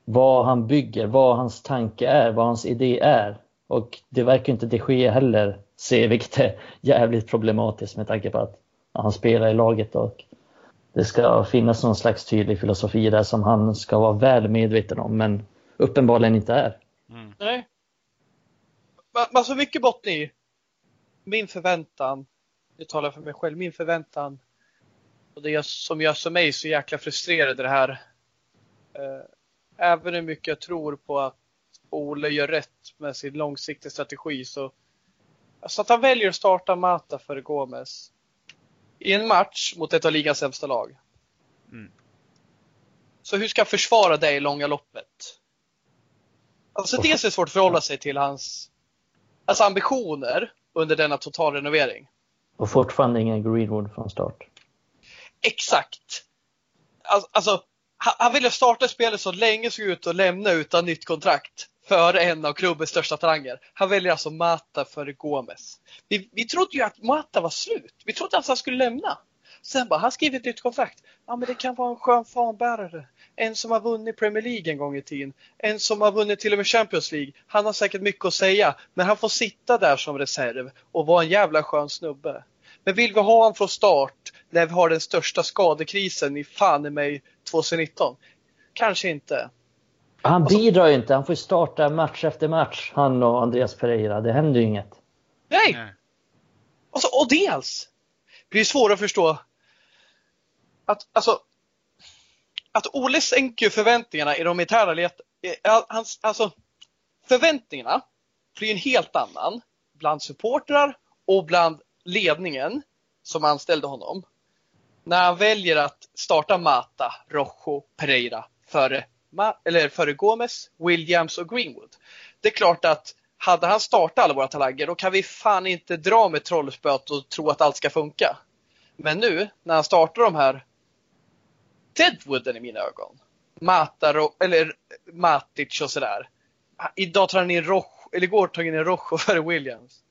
S2: vad han bygger, vad hans tanke är, vad hans idé är. Och det verkar inte de Gea heller se, <laughs> vilket är jävligt problematiskt med tanke på att han spelar i laget och det ska finnas någon slags tydlig filosofi där som han ska vara väl medveten om, men uppenbarligen inte är.
S1: Mm.
S3: Nej. Men alltså mycket bottnar i min förväntan, jag talar för mig själv, min förväntan och det som gör som mig så jäkla frustrerad i det här. Eh, Även hur mycket jag tror på att Ole gör rätt med sin långsiktiga strategi så alltså att han väljer att starta Mata före Gomes i en match mot ett av ligans sämsta lag.
S1: Mm.
S3: Så hur ska han försvara det i långa loppet? Alltså dels är det svårt att förhålla sig till hans alltså ambitioner under denna totalrenovering.
S2: Och fortfarande ingen Greenwood från start.
S3: Exakt! Alltså, han, ville starta spelet så länge såg ut att lämna utan nytt kontrakt före en av klubbens största talanger. Han väljer alltså Mata före Gomes. Vi, vi trodde ju att Mata var slut. Vi trodde att han skulle lämna. Sen bara, han skriver ett nytt kontrakt. Ja, men det kan vara en skön fanbärare. En som har vunnit Premier League en gång i tiden. En som har vunnit till och med Champions League. Han har säkert mycket att säga, men han får sitta där som reserv och vara en jävla skön snubbe. Men vill vi ha honom från start när vi har den största skadekrisen i fan i mig 2019? Kanske inte.
S2: Han bidrar ju inte. Han får starta match efter match, han och Andreas Pereira. Det händer ju inget.
S3: Nej! Nej. Alltså, och dels blir det svårare att förstå att, alltså, att Ole sänker förväntningarna i de interna let, eh, hans, alltså, förväntningarna blir en helt annan bland supportrar och bland ledningen som anställde honom. När han väljer att starta Mata, Rojo, Pereira före, eller före Gomes, Williams och Greenwood. Det är klart att hade han startat alla våra talanger då kan vi fan inte dra med trollspöet och tro att allt ska funka. Men nu när han startar de här Deadwooden i mina ögon. Mata, eller Matic och sådär. Idag tar han in Rojo, eller igår tog han in Rojo <laughs> före Williams.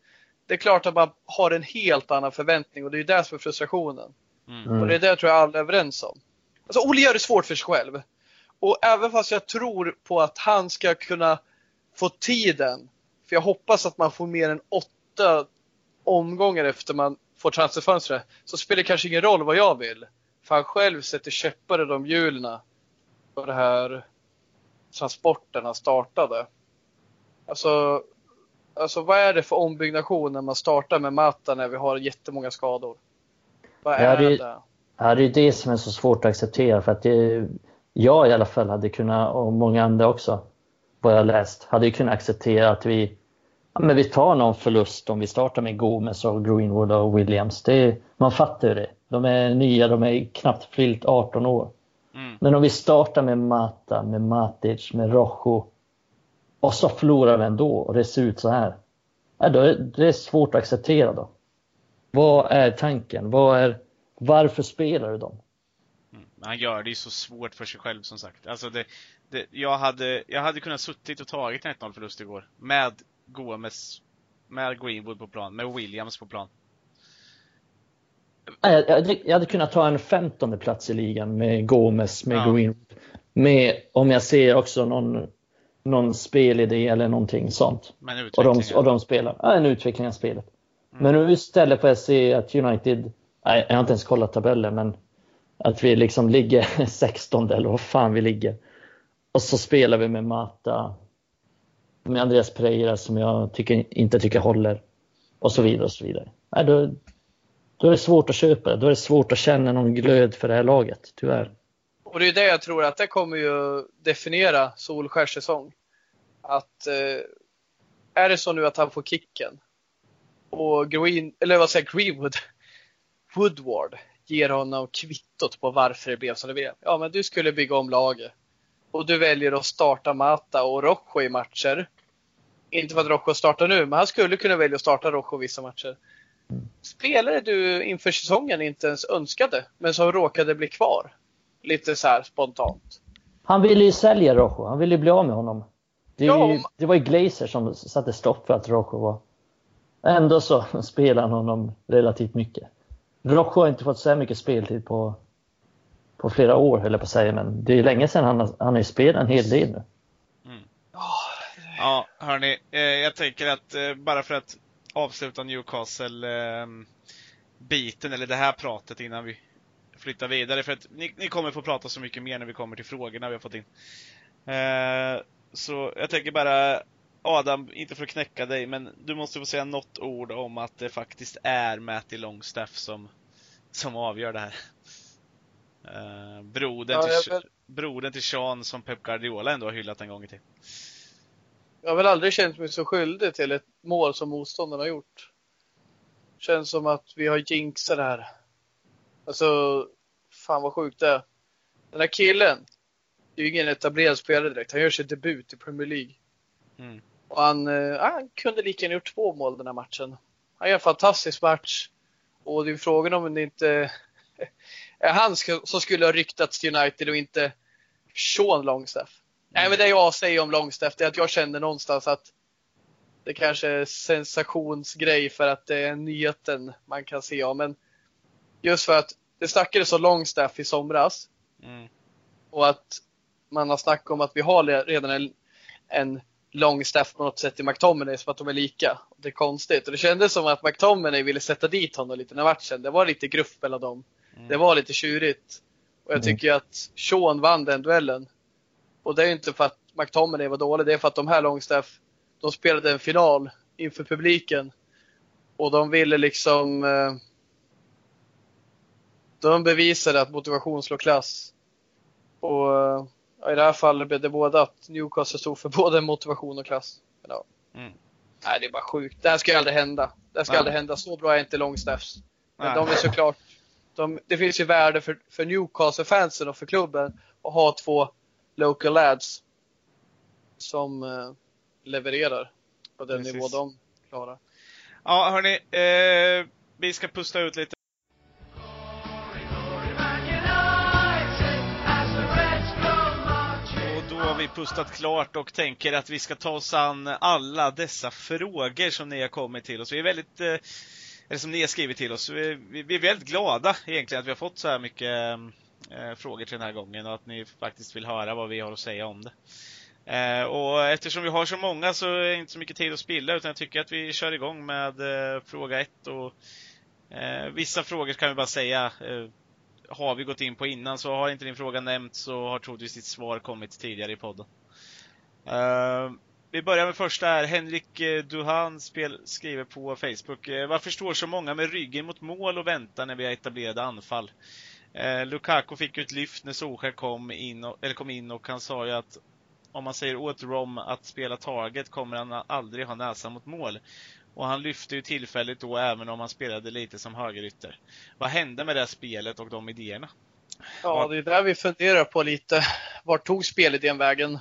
S3: Det är klart att man har en helt annan förväntning och det är det som är frustrationen. Mm. Och det är det tror jag alla är överens om. Alltså Olle gör det svårt för sig själv. Och även fast jag tror på att han ska kunna få tiden, för jag hoppas att man får mer än åtta omgångar efter man får transferfönstret, så spelar det kanske ingen roll vad jag vill. För han själv sätter käppar i de hjulen på det här transporten han startade. Alltså, alltså vad är det för ombyggnation när man startar med Mata när vi har jättemånga skador? Vad är det, det?
S2: Ja, det är det som är så svårt att acceptera för att det, jag i alla fall hade kunnat, och många andra också, vad jag läst, hade ju kunnat acceptera att vi, ja, men vi tar någon förlust om vi startar med Gomes och Greenwood och Williams. Det, man fattar ju det. De är nya, de är knappt fyllt 18 år. Mm. Men om vi startar med Mata, med Matic, med Rojo och så förlorar vi ändå och det ser ut så här. Ja, då är det svårt att acceptera då. Vad är tanken? Vad är, varför spelar du dem?
S1: Mm. Han gör det ju så svårt för sig själv som sagt. Alltså det, det, jag, hade, jag hade kunnat suttit och tagit en 1-0 förlust igår. Med Gomes, med Greenwood på plan, med Williams på plan.
S2: Jag, hade kunnat ta en femtonde plats i ligan med Gomes, med ja. Greenwood. Med, om jag ser också någon, någon spelidé eller någonting sånt. och, de, och de spelar. Ja, en utveckling av spelet. Mm. Men nu istället får jag se att United, nej, jag har inte ens kollat tabellen, men att vi liksom ligger <laughs> 16 eller vad fan vi ligger. Och så spelar vi med Mata, med Andreas Pereira som jag tycker, inte tycker håller. Och så vidare och så vidare. Nej, då, då är det svårt att köpa det. Då är det svårt att känna någon glöd för det här laget, tyvärr.
S3: Och det är det jag tror att det kommer ju definiera Solskärs säsong. Att eh, är det så nu att han får kicken och Green, eller vad säger Greenwood, Woodward ger honom kvittot på varför det blev som det blev. Ja, men du skulle bygga om laget och du väljer att starta Mata och Rojo i matcher. Inte för att Rojo startar nu, men han skulle kunna välja att starta Rojo vissa matcher spelare du inför säsongen inte ens önskade, men som råkade bli kvar? Lite så här spontant.
S2: Han ville ju sälja Rojo, han ville ju bli av med honom. Det, ja, ju, det var ju Glazer som satte stopp för att Rojo var... Ändå så <laughs> spelar han honom relativt mycket. Rojo har inte fått så här mycket speltid på, på flera år, höll jag på att säga, men det är ju länge sedan han har, han har ju spelat en hel del nu.
S1: Mm. Ja, hörni, eh, jag tänker att eh, bara för att avsluta Newcastle-biten, eller det här pratet innan vi flyttar vidare. För att ni, ni, kommer få prata så mycket mer när vi kommer till frågorna vi har fått in. Eh, så jag tänker bara, Adam, inte för att knäcka dig, men du måste få säga något ord om att det faktiskt är Matty Longstaff som, som avgör det här. Brodern, ja, till, brodern till Sean som Pep Guardiola ändå har hyllat en gång i tiden.
S3: Jag har väl aldrig känt mig så skyldig till ett mål som motståndarna har gjort. Känns som att vi har jinxat det här. Alltså, fan vad sjukt det är. Den här killen, det är ju ingen etablerad spelare direkt. Han gör sin debut i Premier League. Mm. Och han, eh, han kunde lika gärna gjort två mål den här matchen. Han gör en fantastisk match. Och det är frågan om det inte <laughs> är han som skulle ha ryktats till United och inte Sean Longstaff. Nej, men det jag säger om Longstaff är att jag känner någonstans att det kanske är sensationsgrej för att det är nyheten man kan se om. Men just för att det snackades om Longstaff i somras
S1: Mm.
S3: och att man har snackat om att vi har redan en, en Longstaff på något sätt i McTominay som att de är lika. Det är konstigt. Och det kändes som att McTominay ville sätta dit honom lite när matchen. Det var lite gruff mellan dem.
S1: Mm.
S3: Det var lite tjurigt. Och jag
S2: Mm.
S3: tycker att Sean vann den duellen. Och det är ju inte för att McTominay var dålig, det är för att de här Longstaff, de spelade en final inför publiken. Och de ville liksom... Eh, de bevisade att motivation slår klass. Och eh, i det här fallet blev det både att Newcastle stod för både motivation och klass. Men, ja.
S1: Mm.
S3: Nej, det är bara sjukt. Det här ska ju aldrig hända. Det här ska
S1: Nej.
S3: aldrig hända. Så bra är inte Longstaffs. Men
S1: Nej.
S3: de är såklart, de, det finns ju värde för, för Newcastle-fansen och för klubben att ha två local lads som eh, levererar på den
S1: Precis.
S3: nivå de klarar.
S1: Ja, hörni. Eh, vi ska pusta ut lite. Och då har vi pustat klart och tänker att vi ska ta oss an alla dessa frågor som ni har kommit till oss. Vi är väldigt, eh, eller som ni har skrivit till oss. Vi, vi, vi är väldigt glada egentligen att vi har fått så här mycket eh, Eh, frågor till den här gången och att ni faktiskt vill höra vad vi har att säga om det. Eh, och eftersom vi har så många så är det inte så mycket tid att spilla utan jag tycker att vi kör igång med eh, fråga ett och eh, vissa frågor kan vi bara säga eh, har vi gått in på innan så har inte din fråga nämnts så har troligtvis ditt svar kommit tidigare i podden. Uh, vi börjar med första här. Henrik eh, Duhan spel, skriver på Facebook. Varför står så många med ryggen mot mål och väntar när vi har etablerade anfall? Eh, Lukaku fick ju ett lyft när Solskjaer kom in, och, eller kom in och han sa ju att om man säger åt Rom att spela taget kommer han aldrig ha näsan mot mål. Och han lyfte ju tillfälligt då även om han spelade lite som högerytter. Vad hände med det här spelet och de idéerna?
S3: Ja, det är där vi funderar på lite. Vart tog spelidén vägen?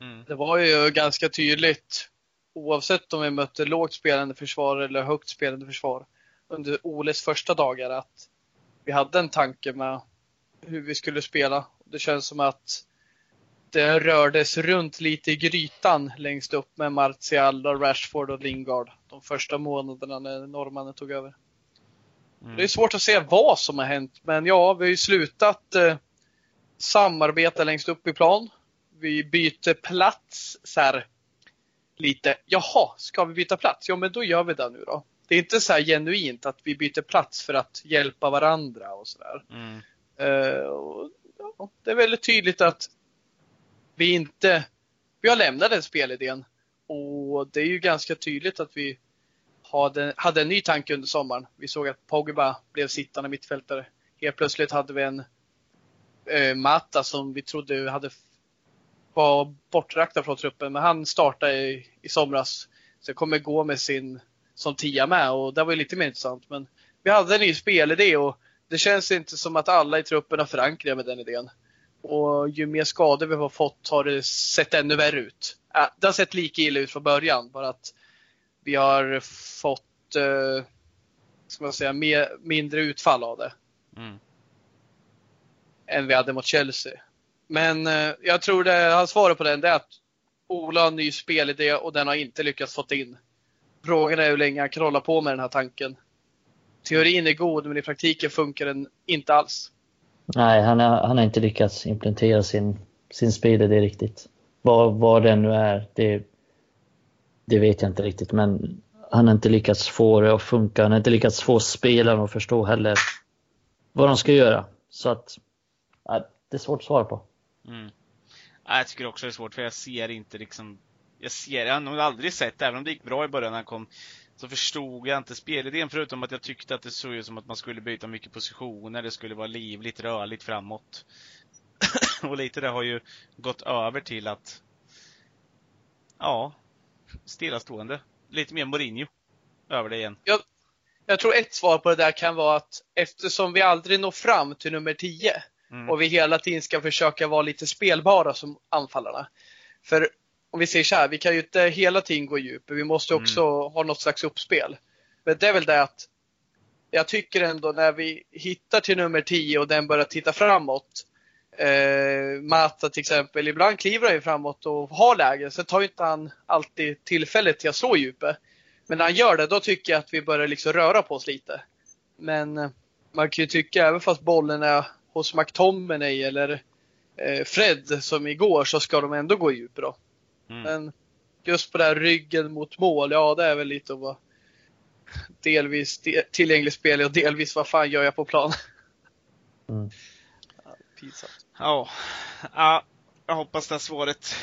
S1: Mm.
S3: Det var ju ganska tydligt, oavsett om vi mötte lågt spelande försvar eller högt spelande försvar, under Oles första dagar att vi hade en tanke med hur vi skulle spela. Det känns som att det rördes runt lite i grytan längst upp med Martial, och Rashford och Lingard de första månaderna när norrmannen tog över.
S1: Mm.
S3: Det är svårt att se vad som har hänt, men ja, vi har ju slutat eh, samarbeta längst upp i plan. Vi byter plats så här lite. Jaha, ska vi byta plats? Ja, men då gör vi det nu då. Det är inte så här genuint att vi byter plats för att hjälpa varandra och sådär.
S1: Mm.
S3: Eh, och, ja, det är väldigt tydligt att vi inte, vi har lämnat den spelidén. Och det är ju ganska tydligt att vi hade, hade en ny tanke under sommaren. Vi såg att Pogba blev sittande mittfältare. Helt plötsligt hade vi en eh, Mata som vi trodde hade var bortraktad från truppen, men han startade i, i somras. Så kommer gå med sin som tia med och det var ju lite mer intressant. Men vi hade en ny spelidé och det känns inte som att alla i truppen har förankrat med den idén. Och ju mer skador vi har fått har det sett ännu värre ut. Äh, det har sett lika illa ut från början, bara att vi har fått eh, ska man säga, mer, mindre utfall av det
S1: Mm.
S3: än vi hade mot Chelsea. Men eh, jag tror det, han svarar på den, det är att Ola har en ny spelidé och den har inte lyckats få in. Frågan är hur länge han kan hålla på med den här tanken. Teorin är god, men i praktiken funkar den inte alls.
S2: Nej, han har, han har inte lyckats implementera sin, sin spelidé riktigt. Vad, vad det nu är, det, det vet jag inte riktigt. Men han har inte lyckats få det att funka. Han har inte lyckats få spelarna att förstå heller vad de ska göra. Så att, ja, det är svårt att svara på.
S1: Mm. Ja, Jag tycker också det är svårt för jag ser inte liksom Jag ser, jag har nog aldrig sett, även om det gick bra i början när han kom Så förstod jag inte spelidén förutom att jag tyckte att det såg ut som att man skulle byta mycket positioner, det skulle vara livligt, rörligt framåt <coughs> Och lite det har ju gått över till att Ja Stillastående Lite mer Mourinho Över det igen
S3: Jag tror ett svar på det där kan vara att eftersom vi aldrig når fram till nummer 10
S1: mm.
S3: och vi hela tiden ska försöka vara lite spelbara som anfallarna. För om vi säger så här, vi kan ju inte hela tiden gå djup, vi måste också ha något slags uppspel. Men det är väl det att jag tycker ändå när vi hittar till nummer 10 och den börjar titta framåt Eh, Mata till exempel, ibland kliver han ju framåt och har läge. Sen tar ju inte han alltid tillfället till att slå djupet. Men när han gör det, då tycker jag att vi börjar liksom röra på oss lite. Men eh, man kan ju tycka, även fast bollen är hos McTominay eller eh, Fred som igår, så ska de ändå gå djup då.
S1: Mm.
S3: Men just på den här ryggen mot mål, ja det är väl lite att vara delvis de, tillgänglig spel och delvis vad fan gör jag på plan.
S2: Mm.
S3: Ja, pinsamt.
S1: Ja, ja, jag hoppas det här svaret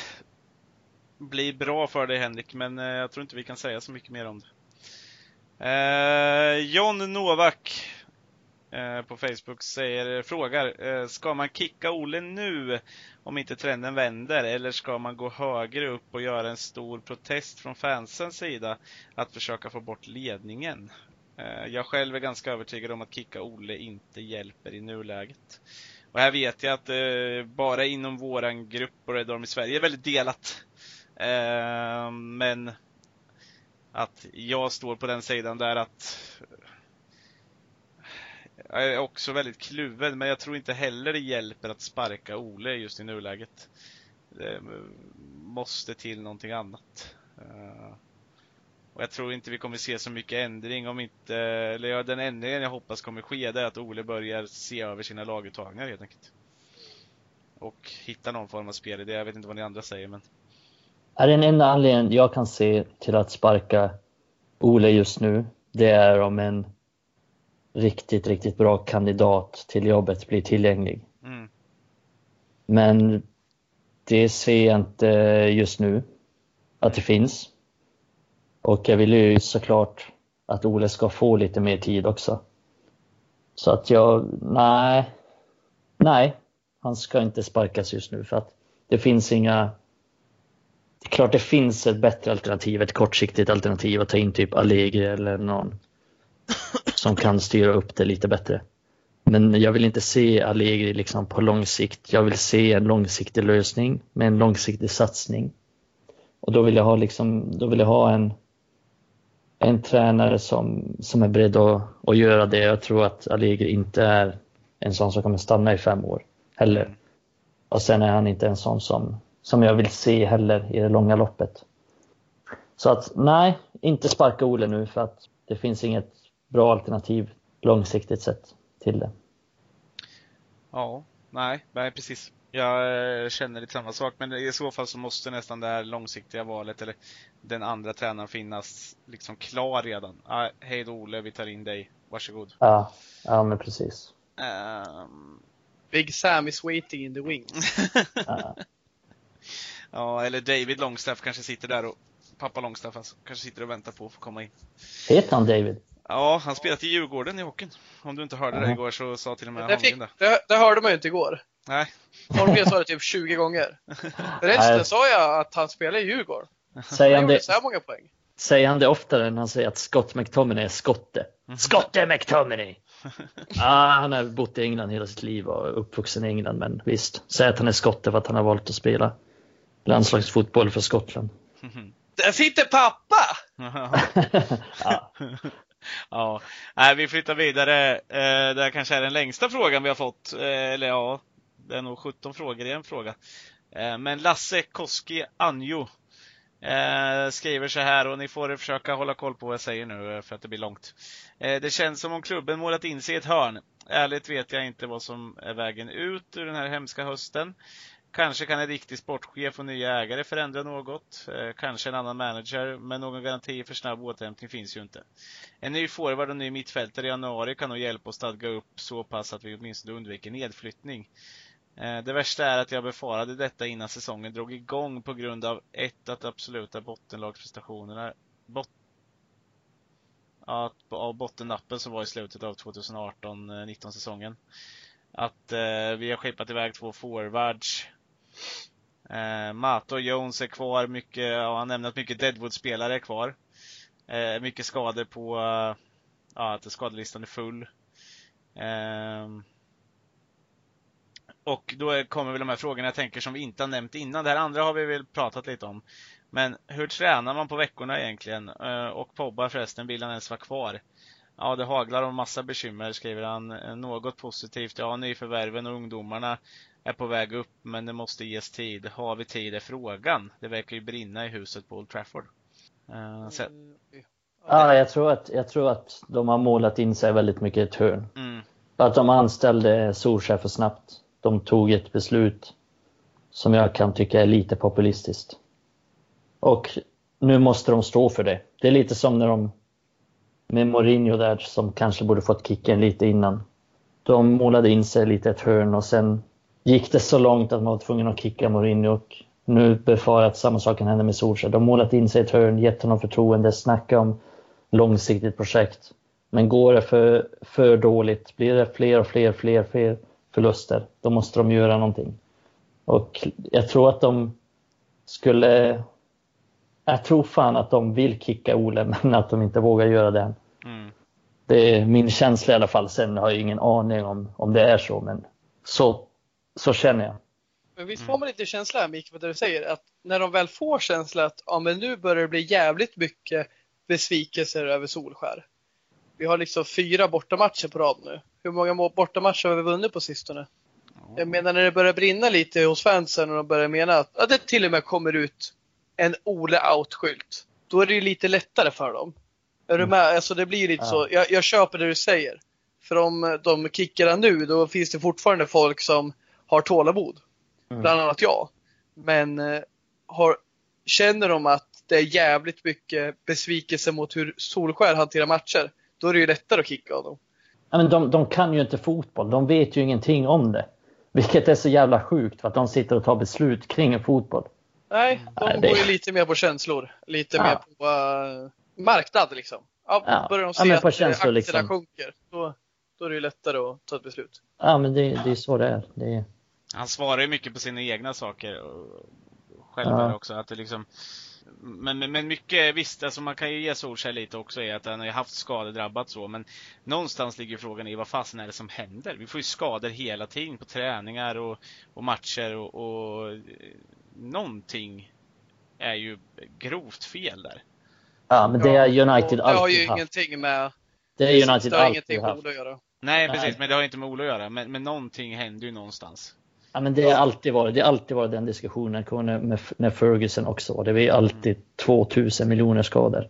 S1: blir bra för dig Henrik, men eh, jag tror inte vi kan säga så mycket mer om det. Eh, John Novak Eh, på Facebook säger, frågar, eh, ska man kicka Ole nu om inte trenden vänder eller ska man gå högre upp och göra en stor protest från fansens sida att försöka få bort ledningen? Eh, jag själv är ganska övertygad om att kicka Ole inte hjälper i nuläget. Och här vet jag att bara inom våran grupp och Red Army Sverige är väldigt delat. Men att jag står på den sidan där att jag är också väldigt kluven, men jag tror inte heller det hjälper att sparka Ole just i nuläget. Det måste till någonting annat. Eh, och jag tror inte vi kommer se så mycket ändring om inte, eller ja, den ändringen jag hoppas kommer ske det är att Ole börjar se över sina laguttagningar helt enkelt. Och hitta någon form av spelidé. Jag vet inte vad ni andra säger men.
S2: Är den enda anledningen jag kan se till att sparka Ole just nu, det är om en riktigt, riktigt bra kandidat till jobbet blir tillgänglig.
S1: Mm.
S2: Men det ser jag inte just nu att det finns. Och jag vill ju såklart att Ole ska få lite mer tid också. Så att jag, nej, nej, han ska inte sparkas just nu för att det finns inga det är klart det finns ett bättre alternativ, ett kortsiktigt alternativ att ta in typ Allegri eller någon <coughs> som kan styra upp det lite bättre. Men jag vill inte se Allegri liksom på lång sikt. Jag vill se en långsiktig lösning med en långsiktig satsning. Och då vill jag ha, liksom, då vill jag ha en, en tränare som, som är beredd att, att göra det. Jag tror att Allegri inte är en sån som kommer stanna i fem år heller. Och sen är han inte en sån som, som jag vill se heller i det långa loppet. Så att nej, inte sparka Ole nu för att det finns inget bra alternativ långsiktigt sett till det.
S1: Ja, nej, nej precis. Jag eh, känner lite samma sak, men i så fall så måste nästan det här långsiktiga valet eller den andra tränaren finnas liksom klar redan. Ah, Hej då Ole, vi tar in dig. Varsågod.
S2: Ja, ja men precis.
S1: Um...
S3: Big Sam is waiting in the wings.
S2: Ja. <laughs>
S1: ja, eller David Longstaff kanske sitter där och pappa Longstaff alltså, kanske sitter och väntar på att få komma in.
S2: Heter han David?
S1: Ja, han spelat i Djurgården i hockeyn. Om du inte hörde det igår så sa till och med
S3: Det, fick,
S1: det.
S3: det, det hörde man ju inte igår.
S1: Nej.
S3: Holmgren sa det typ 20 gånger. <laughs> Resten sa jag att han spelar i Djurgården.
S2: Säger
S3: Han
S2: det,
S3: så här många poäng.
S2: säger han det oftare än han säger att Scott McTominay är skotte? Skotte McTominay! <laughs> ah, han har bott i England hela sitt liv och är uppvuxen i England, men visst. Säg att han är skotte för att han har valt att spela landslagsfotboll för Skottland.
S3: Där sitter pappa!
S2: ja. <laughs>
S1: ja, nej, vi flyttar vidare. Eh, det här kanske är den längsta frågan vi har fått. Eh, eller ja, det är nog 17 frågor i en fråga. Eh, men Lasse Koski Anjo eh, skriver så här och ni får försöka hålla koll på vad jag säger nu för att det blir långt. Eh, Det känns som om klubben målat in sig i ett hörn. Ärligt vet jag inte vad som är vägen ut ur den här hemska hösten. Kanske kan en riktig sportchef och nya ägare förändra något. Eh, kanske en annan manager, men någon garanti för snabb återhämtning finns ju inte. En ny forward och ny mittfältare i januari kan nog hjälpa oss stadga upp så pass att vi åtminstone undviker nedflyttning. Eh, det värsta är att jag befarade detta innan säsongen drog igång på grund av ett, att absoluta bottenlagsprestationerna bot att, av bottennappen som var i slutet av 2018-19 eh, säsongen. Att eh, vi har skeppat iväg två forwards. Eh, Mato Jones är kvar. Mycket, ja, han nämnde att mycket Deadwood-spelare är kvar. Eh, mycket skador på, eh, ja, att skadelistan är full. Eh, och då kommer väl de här frågorna jag tänker som vi inte har nämnt innan. Det här andra har vi väl pratat lite om. Men hur tränar man på veckorna egentligen? Eh, Och Pobba förresten, vill han ens vara kvar? Ja, det haglar om massa bekymmer, skriver han. Eh, något positivt, ja, nyförvärven och ungdomarna är på väg upp, men det måste ges tid. Har vi tid är frågan. Det verkar ju brinna i huset på Old Trafford. Uh, så...
S2: Ja, jag tror, att, jag tror att de har målat in sig väldigt mycket i ett hörn.
S1: Mm.
S2: Att de anställde Solskjaer för snabbt. De tog ett beslut som jag kan tycka är lite populistiskt. Och nu måste de stå för det. Det är lite som när de med Mourinho där som kanske borde fått kicken lite innan. De målade in sig lite i ett hörn och sen gick det så långt att man var tvungen att kicka Mourinho och nu befarar jag att samma sak kan hända med Solskjaer. De har målat in sig i ett hörn, gett honom förtroende, snackat om långsiktigt projekt. Men går det för, för dåligt, blir det fler och fler, fler, fler förluster, då måste de göra någonting. Och jag tror att de skulle... Jag tror fan att de vill kicka Ole, <laughs> men att de inte vågar göra det
S1: Mm.
S2: Det är min känsla i alla fall. Sen har jag ingen aning om, om det är så, men så, så känner jag.
S3: Men visst får man lite känsla här, Mikael, det du säger, att när de väl får känsla att ja, men nu börjar det bli jävligt mycket besvikelser över Solskär. Vi har liksom fyra bortamatcher på rad nu. Hur många bortamatcher har vi vunnit på sistone? Jag menar när det börjar brinna lite hos fansen och de börjar mena att ja, det till och med kommer ut en Ole out-skylt. Då är det ju lite lättare för dem. Är du med? Alltså det blir lite
S2: Ja.
S3: så. Jag, jag köper det du säger. För om de kickar nu, då finns det fortfarande folk som har tålamod.
S2: Mm.
S3: Bland annat jag. Men eh, har, känner de att det är jävligt mycket besvikelse mot hur Solskär hanterar matcher, då är det ju lättare att kicka honom.
S2: Ja, men de, de kan ju inte fotboll. De vet ju ingenting om det. Vilket är så jävla sjukt för att de sitter och tar beslut kring fotboll.
S3: Nej, de
S2: Nej, det-
S3: går ju lite mer på känslor. Lite
S2: Ja.
S3: mer på uh, marknad liksom. Ja,
S2: Ja.
S3: Börjar de
S2: Ja,
S3: se
S2: på
S3: att eh,
S2: känslor,
S3: aktierna
S2: liksom.
S3: sjunker, då, då är det ju lättare att ta ett beslut.
S2: Ja, men det, det är så det är. Det är
S1: Han svarar ju mycket på sina egna saker och själv
S2: Ja.
S1: också. Att det liksom, men, men, men mycket, visst, alltså man kan ju ge Solskjaer lite också i att han har ju haft skadedrabbat så, men någonstans ligger frågan i vad fasen är det som händer? Vi får ju skador hela tiden på träningar och, och matcher och, och någonting är ju grovt fel där.
S2: Ja, men det
S3: Ja,
S2: är United
S3: och Det har ju
S2: alltid haft.
S3: ingenting med
S2: Det är United
S3: det har
S2: alltid
S3: ingenting med
S2: haft.
S3: Ola att göra.
S1: Nej,
S2: Nej.
S1: precis, men det har inte med Ola att göra. Men, men någonting händer ju någonstans.
S2: Ja, men det har alltid varit, det har alltid varit den diskussionen kommer med, med Ferguson också. Det var alltid 2000 miljoner skador.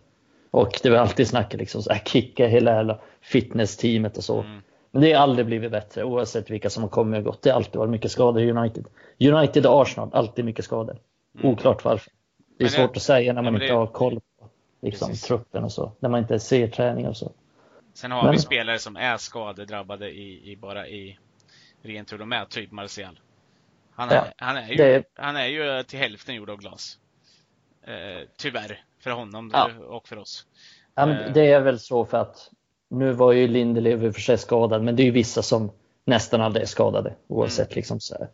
S2: Och det var alltid snacket liksom så här, kicka hela jävla fitnessteamet och så.
S1: Mm.
S2: Men det har aldrig blivit bättre oavsett vilka som har kommit och gått. Det har alltid varit mycket skador i United. United och Arsenal, alltid mycket skador. Oklart varför. Det är
S1: Mm. Men det-
S2: svårt att säga när man inte
S1: det-
S2: har koll på liksom,
S1: Precis.
S2: truppen och så. När man inte ser träning och så.
S1: Sen har
S2: Men-
S1: vi spelare som är skadedrabbade i, i bara i rent hur de är, typ Martial. Han är,
S2: Ja,
S1: han, är ju,
S2: det-
S1: han är ju till hälften gjord av glas. Eh, tyvärr, för honom
S2: Ja.
S1: och för oss.
S2: Ja,
S1: Eh.
S2: det är väl så för att nu var ju Lindelöf i och för sig skadad, men det är ju vissa som nästan aldrig är skadade oavsett liksom så här.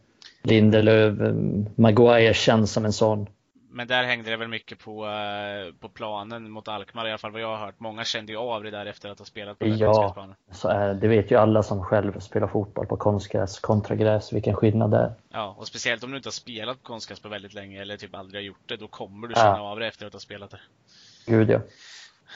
S2: Lindelöf, eh, Maguire känns som en sån.
S1: Men där hängde det väl mycket på, eh, på planen mot Alkmaar i alla fall vad jag har hört. Många kände ju av det där efter att ha spelat på den
S2: Ja.
S1: konstgräsplanen.
S2: Så är det. det vet ju alla som själv spelar fotboll på konstgräs kontra gräs, vilken skillnad det är.
S1: Ja, och speciellt om du inte har spelat på konstgräs på väldigt länge eller typ aldrig har gjort det, då kommer du
S2: Ja.
S1: känna av det efter att ha spelat det.
S2: Gud ja.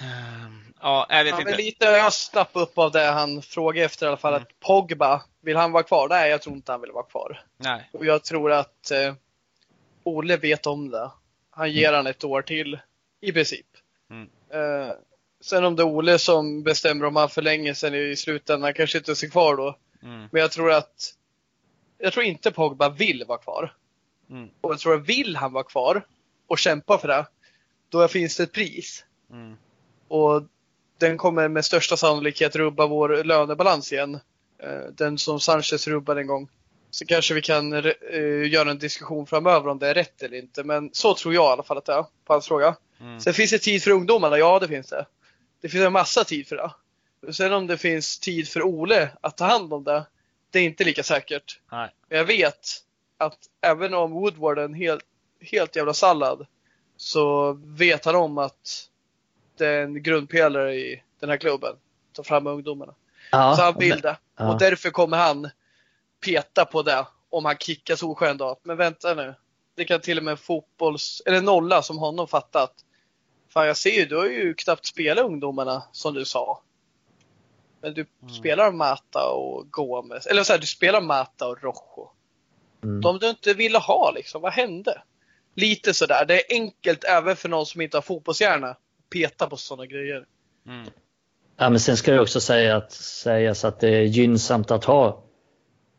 S1: Ehm, Ja, jag vet
S3: Ja,
S1: inte.
S3: lite jag snapp upp av det han frågade efter i alla fall.
S1: Mm.
S3: Att Pogba, vill han vara kvar? Nej, jag tror inte han vill vara kvar.
S1: Nej.
S3: Och jag tror att eh, Olle vet om det. Han ger han ett år till, i princip.
S1: Mm.
S3: Eh, sen om det är Olle som bestämmer om han förlänger sen i slutändan, kanske inte ser kvar då.
S1: Mm.
S3: Men jag tror att jag tror inte Pogba vill vara kvar.
S1: Mm.
S3: Och jag tror att vill han vara kvar och kämpa för det, då finns det ett pris.
S1: Mm.
S3: Och den kommer med största sannolikhet rubba vår lönebalans igen. Eh, Den som Sanchez rubbade en gång. Så kanske vi kan eh, göra en diskussion framöver om det är rätt eller inte. Men så tror jag i alla fall att det är på hans fråga.
S1: Mm.
S3: Sen finns det tid för ungdomarna, ja det finns det. Det finns en massa tid för det. Sen om det finns tid för Ole att ta hand om det, det är inte lika säkert.
S1: Nej.
S3: Men jag vet att även om Woodward är en helt, helt jävla sallad så vet han om att det är en grundpelare i den här klubben. Ta fram ungdomarna.
S2: ja
S3: så han vill det.
S2: ja.
S3: Och därför kommer han peta på det om han kickar Solskjaer en dag. Men vänta nu. Det kan till och med fotbolls... Eller nolla som honom fattat. Fan jag ser ju, du har ju knappt spelat ungdomarna som du sa. Men du
S1: Mm.
S3: spelar Mata och Gomes. Eller så här, du spelar Mata och Rojo. Mm. De du inte ville ha liksom, vad hände? Lite sådär, det är enkelt även för någon som inte har fotbollshjärna. Peta på sådana grejer.
S2: Mm. Ja, men sen ska det också säga att, sägas att det är gynnsamt att ha,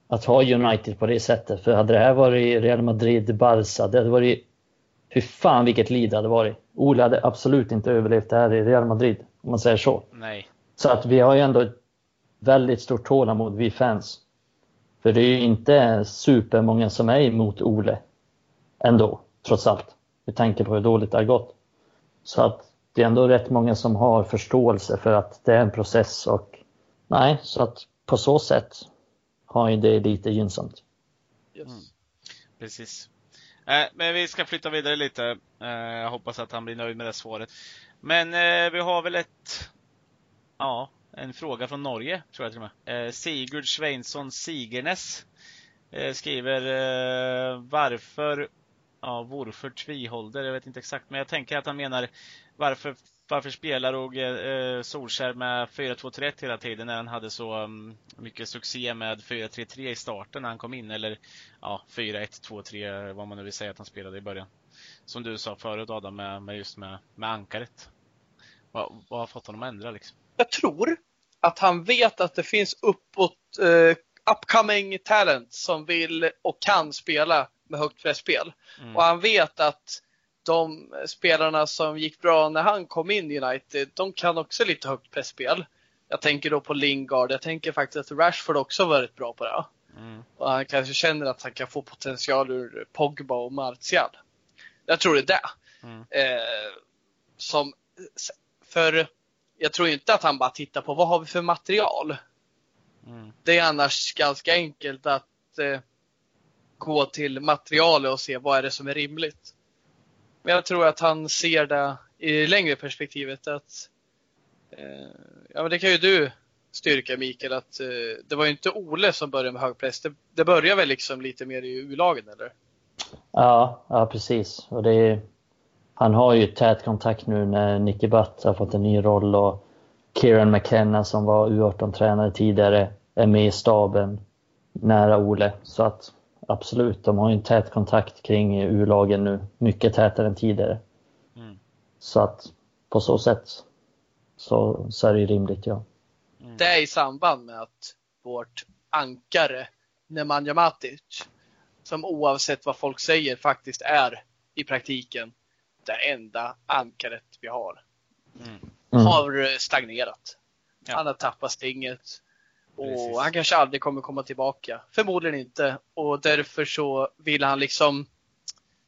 S2: att ha United på det sättet. För hade det här varit Real Madrid, Barca, det hade varit... Fy fan vilket liv det hade varit. Ole hade absolut inte överlevt det här i Real Madrid, om man säger så.
S1: Nej.
S2: Så att vi har ju ändå ett väldigt stort tålamod, vi fans. För det är ju inte supermånga som är emot Ole. Ändå, trots allt. Med tanke på hur dåligt det har gått. Så att det är ändå rätt många som har förståelse för att det är en process och nej, så att på så sätt har ju det lite gynnsamt.
S1: Yes. Mm. Precis. Eh, men vi ska flytta vidare lite. Eh, jag hoppas att han blir nöjd med det svaret. Men eh, vi har väl ett, ja, en fråga från Norge, tror jag till och med. Sigurd Sveinsson Sigernes skriver varför, ja, varför Tviholder, jag vet inte exakt, men jag tänker att han menar varför, varför spelar och eh, Solskär med 4-2-3-1 hela tiden när han hade så um, mycket succé med 4-3-3 i starten när han kom in eller ja, 4-1-2-3 vad man nu vill säga att han spelade i början. Som du sa förut Adam med, med just med, med ankaret. Vad, vad har fått honom att ändra liksom?
S3: Jag tror att han vet att det finns uppåt uh, upcoming talent som vill och kan spela med högt pressspel. Mm. Och han vet att de spelarna som gick bra när han kom in i United, de kan också lite högt pressspel. Jag tänker då på Lingard. Jag tänker faktiskt att Rashford också varit bra på det. Mm. Och han kanske känner att han kan få potential ur Pogba och Martial. Jag tror det är det. Mm. Eh, som, för jag tror inte att han bara tittar på vad har vi för material. Mm. Det är annars ganska enkelt att eh, gå till materialet och se vad är det som är rimligt. Men jag tror att han ser det i det längre perspektivet att eh, ja men det kan ju du styrka Mikael att eh, det var ju inte Ole som började med hög press. Det, det börjar väl liksom lite mer i U-lagen eller?
S2: Ja, ja precis. Och det är, han har ju tät kontakt nu när Nicky Butt har fått en ny roll och Kieran McKenna som var U18-tränare tidigare är med i staben nära Ole. Så att absolut, de har ju en tät kontakt kring U-lagen nu. Mycket tätare än tidigare. Mm. Så att på så sätt så, så är det ju rimligt, ja.
S3: Mm. Det är i samband med att vårt ankare Nemanja Matic, som oavsett vad folk säger faktiskt är i praktiken det enda ankaret vi har. Mm. Har stagnerat. Ja. Han har tappat stinget. Och Precis. han kanske aldrig kommer komma tillbaka. Förmodligen inte. Och därför så vill han liksom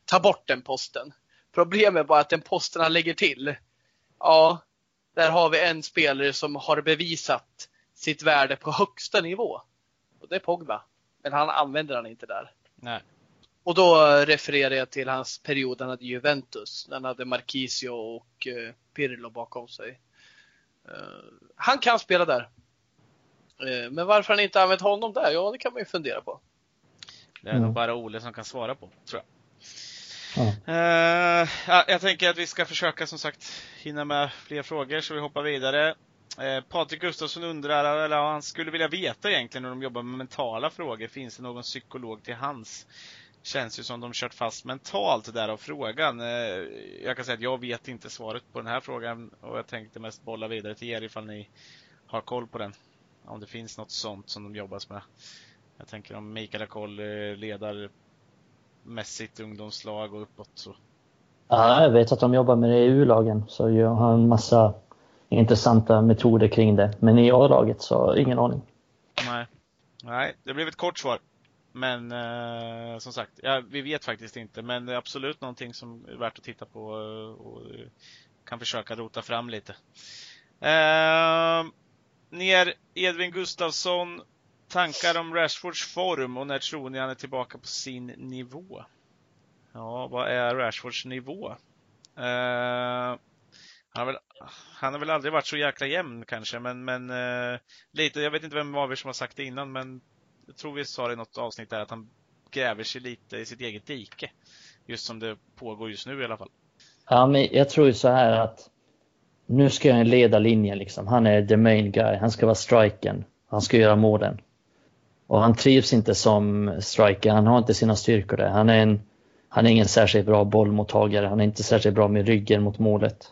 S3: ta bort den posten. Problemet är bara att den posten han lägger till, ja, där har vi en spelare som har bevisat sitt värde på högsta nivå. Och det är Pogba. Men han använder han inte där.
S1: Nej.
S3: Och då refererar jag till hans period han hade Juventus. När han hade Marquisio och eh, Pirlo bakom sig. Uh, han kan spela där. Uh, men varför han inte använt honom där? Ja, det kan man ju fundera på.
S1: Det är mm. nog bara Ole som kan svara på, tror jag. Mm. Uh, ja, jag tänker att vi ska försöka som sagt hinna med fler frågor så vi hoppar vidare. Uh, Patrik Gustafsson undrar, eller han skulle vilja veta egentligen hur de jobbar med mentala frågor. Finns det någon psykolog till hands? Känns ju som de kört fast mentalt där av frågan. Uh, jag kan säga att jag vet inte svaret på den här frågan och jag tänkte mest bolla vidare till er ifall ni har koll på den. Om det finns något sånt som de jobbas med. Jag tänker om Mikael har koll, ledar mässigt ungdomslag och uppåt. Så.
S2: Ja, jag vet att de jobbar med det i U-lagen, så jag har en massa intressanta metoder kring det. Men i A-laget så ingen aning.
S1: Nej. Nej, det blev ett kort svar. Men eh, som sagt, ja, vi vet faktiskt inte. Men det är absolut någonting som är värt att titta på och kan försöka rota fram lite. Eh, ner Edvin Gustafsson Tankar om Rashfords form och när tror ni han är tillbaka på sin nivå? Ja, vad är Rashfords nivå? Uh, han, har väl, han har väl aldrig varit så jäkla jämn kanske, men, men uh, lite, jag vet inte vem av er som har sagt det innan, men jag tror vi sa det i något avsnitt där att han gräver sig lite i sitt eget dike. Just som det pågår just nu i alla fall.
S2: Ja, men jag tror ju så här att nu ska han leda linjen liksom. Han är the main guy. Han ska vara striken. Han ska göra målen. Och han trivs inte som striker, han har inte sina styrkor där. Han är, en, han är ingen särskilt bra bollmottagare, han är inte särskilt bra med ryggen mot målet.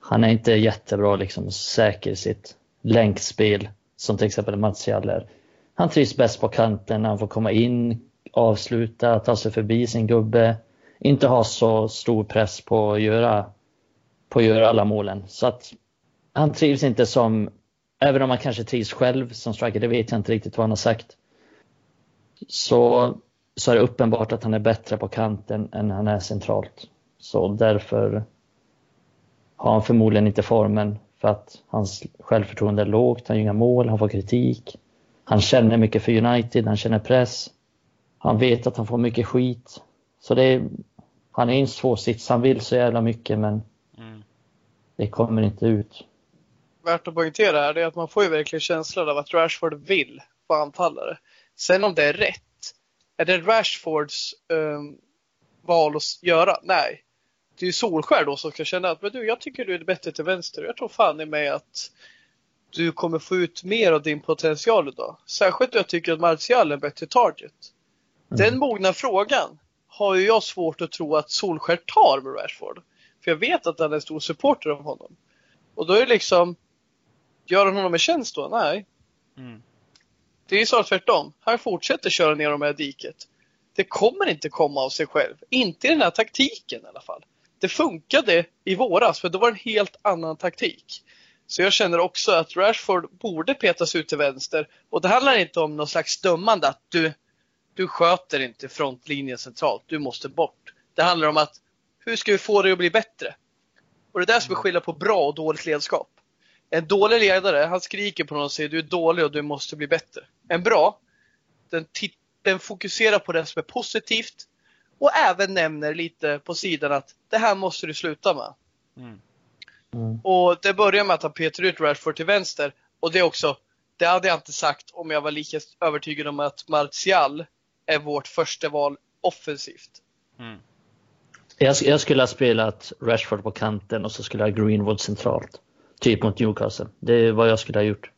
S2: Han är inte jättebra liksom säker i sitt länkspel, som till exempel Martial är. Han trivs bäst på kanten när han får komma in, avsluta, ta sig förbi sin gubbe. Inte ha så stor press på att göra, på att göra alla målen. Så att han trivs inte som, även om han kanske trivs själv som striker, det vet jag inte riktigt vad han har sagt. Så, så är det uppenbart att han är bättre på kanten än han är centralt. Så därför har han förmodligen inte formen för att hans självförtroende är lågt, han gör inga mål, han får kritik. Han känner mycket för United, han känner press. Han vet att han får mycket skit. Så det är, han är i en svår sits, han vill så jävla mycket men det kommer inte ut.
S3: Värt att poängtera här är att man får ju verkligen känslan av att Rashford vill få anfallare. Sen om det är rätt, är det Rashfords um, val att göra? Nej. Det är ju Solskär då som ska känna att men du, jag tycker du är bättre till vänster. Jag tror fan i mig att du kommer få ut mer av din potential idag. Särskilt då jag tycker att Martial är en bättre target. Mm. Den mogna frågan har ju jag svårt att tro att Solskär tar med Rashford. För jag vet att han är en stor supporter av honom. Och då är det liksom, gör han honom en tjänst då? Nej. Mm. Det är ju så tvärtom. Han fortsätter köra ner dem i diket. Det kommer inte komma av sig själv. Inte i den här taktiken i alla fall. Det funkade i våras, för då var det en helt annan taktik. Så jag känner också att Rashford borde petas ut till vänster. Och det handlar inte om någon slags dömande att du, du sköter inte frontlinjen centralt, du måste bort. Det handlar om att hur ska vi få dig att bli bättre? Och det är där som är skillnad på bra och dåligt ledarskap. En dålig ledare, han skriker på någon och säger du är dålig och du måste bli bättre. En bra, den, den fokuserar på det som är positivt och även nämner lite på sidan att det här måste du sluta med. Mm. Mm. Och det börjar med att han petar ut Rashford till vänster. Och det är också, det hade jag inte sagt om jag var lika övertygad om att Martial är vårt första val offensivt. Mm.
S2: Jag, jag, skulle ha spelat Rashford på kanten och så skulle jag ha Greenwood centralt. Typ mot Newcastle. Det är vad jag skulle ha gjort.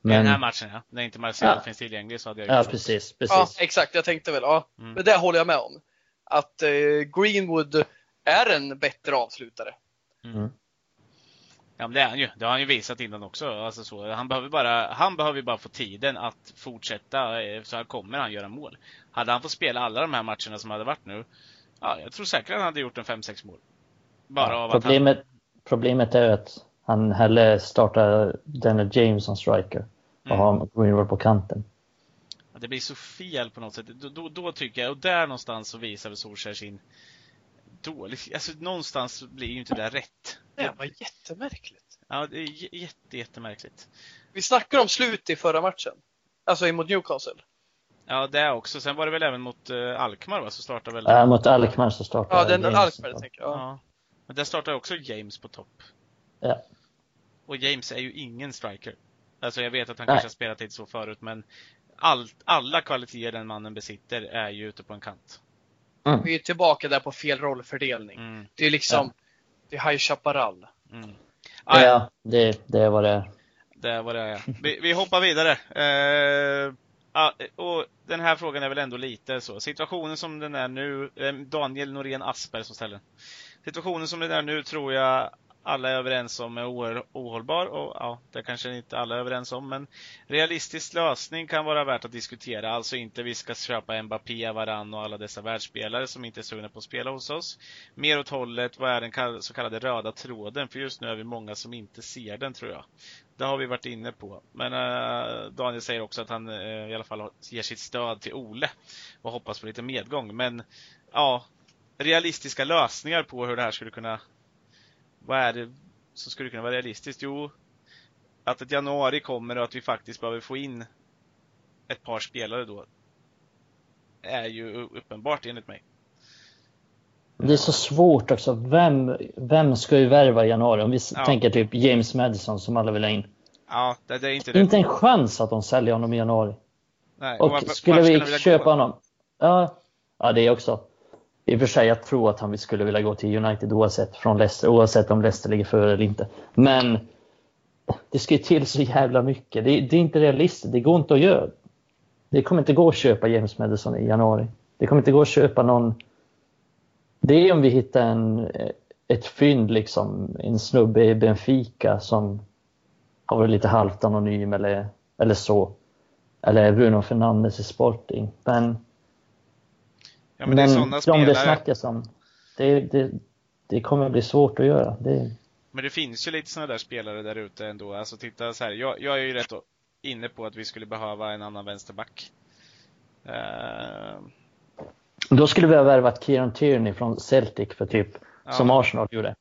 S1: Men... I den här matchen ja. När inte Martial ja. finns tillgänglig så hade jag
S2: gjort Ja, precis, precis.
S3: Ja, exakt. Jag tänkte väl, ja. Mm. Men det håller jag med om. Att eh, Greenwood är en bättre avslutare. Mm.
S1: Ja men det är han ju. Det har han ju visat innan också. Alltså så, han, behöver bara, han behöver bara få tiden att fortsätta, eh, så här kommer han göra mål. Hade han fått spela alla de här matcherna som hade varit nu, ja, jag tror säkert han hade gjort en 5-6 mål.
S2: Bara ja, av problemet, han... problemet är att han hellre startar Daniel James som striker och mm. har Greenwood på kanten.
S1: Ja, det blir så fel på något sätt. Då, då, då tycker jag, och där någonstans så visar väl Solskjaer sin dålig, alltså någonstans blir ju inte det rätt.
S3: Det var jättemärkligt.
S1: Ja, det är jätte, jättemärkligt.
S3: Vi snackade om slut i förra matchen. Alltså mot Newcastle.
S1: Ja, det också. Sen var det väl även mot uh, Alkmaar va, så startade väl...
S2: Ja, mot Alkmaar så startade
S3: Ja, den James Alkmaar tänker jag. Ja.
S1: Men där startade också James på topp.
S2: Ja.
S1: Och James är ju ingen striker. Alltså jag vet att han Nej. kanske har spelat lite så förut, men all, alla kvaliteter den mannen besitter är ju ute på en kant.
S3: Mm. Vi är tillbaka där på fel rollfördelning. Mm. Det är liksom, ja. det är High Chaparral.
S2: Mm. Ah, ja, det, det är vad det är.
S1: Det är vad det är, ja. vi, vi hoppar vidare. Eh, Ja, och den här frågan är väl ändå lite så. Situationen som den är nu, eh, Daniel Norén Asper som ställer Situationen som den är nu tror jag alla är överens om är ohållbar och ja, det kanske inte alla är överens om, men realistisk lösning kan vara värt att diskutera. Alltså inte vi ska köpa Mbappé, Varann och alla dessa världsspelare som inte är sugna på att spela hos oss. Mer åt hållet, vad är den så kallade röda tråden? För just nu är vi många som inte ser den tror jag. Det har vi varit inne på. Men äh, Daniel säger också att han äh, i alla fall ger sitt stöd till Ole och hoppas på lite medgång. Men ja, realistiska lösningar på hur det här skulle kunna vad är det som skulle kunna vara realistiskt? Jo, att ett januari kommer och att vi faktiskt behöver få in ett par spelare då är ju uppenbart enligt mig.
S2: Det är så svårt också. Vem, vem ska vi värva i januari? Om vi ja. tänker typ James Madison som alla vill ha in.
S1: Ja, det, det är inte det.
S2: Inte en chans att de säljer honom i januari. Nej, och, och varför, skulle varför vi köpa gå? honom? Ja, ja, det är också. I och för sig, jag tror att han skulle vilja gå till United oavsett, från Leicester, oavsett om Leicester ligger före eller inte. Men det ska ju till så jävla mycket. Det, det, är inte realistiskt. Det går inte att göra. Det kommer inte gå att köpa James Madison i januari. Det kommer inte gå att köpa någon... Det är om vi hittar en, ett fynd, liksom, en snubbe i Benfica som har varit lite halvt anonym eller, eller så. Eller Bruno Fernandes i Sporting. Men,
S1: Ja, men det är
S2: men de
S1: spelare.
S2: det snackas om, det, det, det kommer bli svårt att göra. Det,
S1: Men det finns ju lite sådana där spelare där ute ändå. Alltså titta så här. Jag, jag är ju rätt inne på att vi skulle behöva en annan vänsterback. Eh,
S2: Då skulle vi ha värvat Kieran Tierney från Celtic för typ,
S1: Ja.
S2: som Arsenal gjorde.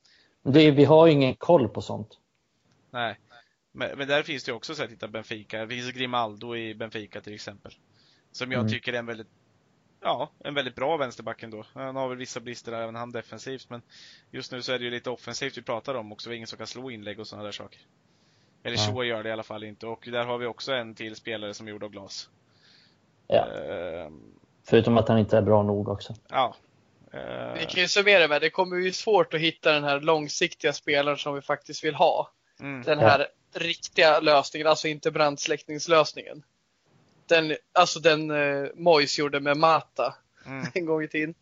S2: Det, vi har ju ingen koll på sånt.
S1: nej. Men, men där finns det också så här, titta Benfica. Det finns Grimaldo i Benfica till exempel. Som jag
S2: Mm.
S1: tycker är en väldigt Ja, en väldigt bra vänsterback ändå. Han har väl vissa brister även han defensivt, men just nu så är det ju lite offensivt vi pratar om också. Vi har ingen som kan slå inlägg och sådana där saker. Eller
S2: Ja.
S1: så gör det i alla fall inte. Och där har vi också en till spelare som är gjord av glas.
S2: Ja.
S1: Ehm,
S2: Förutom att han inte är bra nog också.
S1: ja.
S3: Vi kan ju summera med det kommer bli svårt att hitta den här långsiktiga spelaren som vi faktiskt vill ha.
S1: mm,
S3: Den här riktiga lösningen, alltså inte brandsläckningslösningen. Den, alltså den eh, Mois gjorde med Mata
S1: mm, <laughs>
S3: en gång i tiden.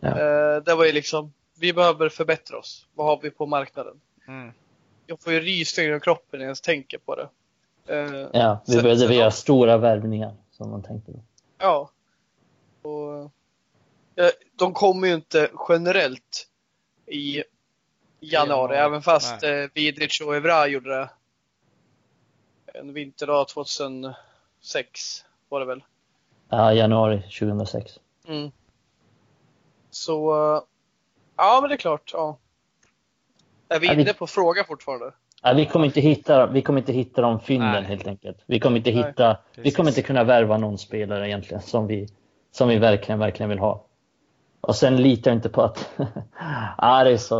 S2: Ja.
S3: Eh, det var ju liksom, vi behöver förbättra oss. Vad har vi på marknaden?
S1: mm.
S3: Jag får ju rysningar i kroppen när jag ens tänker på det. Eh,
S2: Ja, vi behövde göra stora värvningar som man tänkte då.
S3: Ja. Och, ja, de kommer ju inte generellt i januari,
S1: Januari,
S3: även fast eh, Vidric och Evra gjorde det en vinterdag 2006 var det väl.
S2: Ja, januari 2006.
S3: Mm. Så, eh, ja men det är klart. Ja. Är vi
S2: Ja, vi-
S3: inne på fråga fortfarande?
S2: Ja, vi, kommer inte hitta, vi kommer inte hitta de fynden
S1: Nej.
S2: helt enkelt. Vi kommer inte
S3: Nej,
S2: hitta, vi kommer inte kunna värva någon spelare egentligen som vi, som vi verkligen, verkligen vill ha. Och sen litar jag inte på att, <laughs> ja det är så,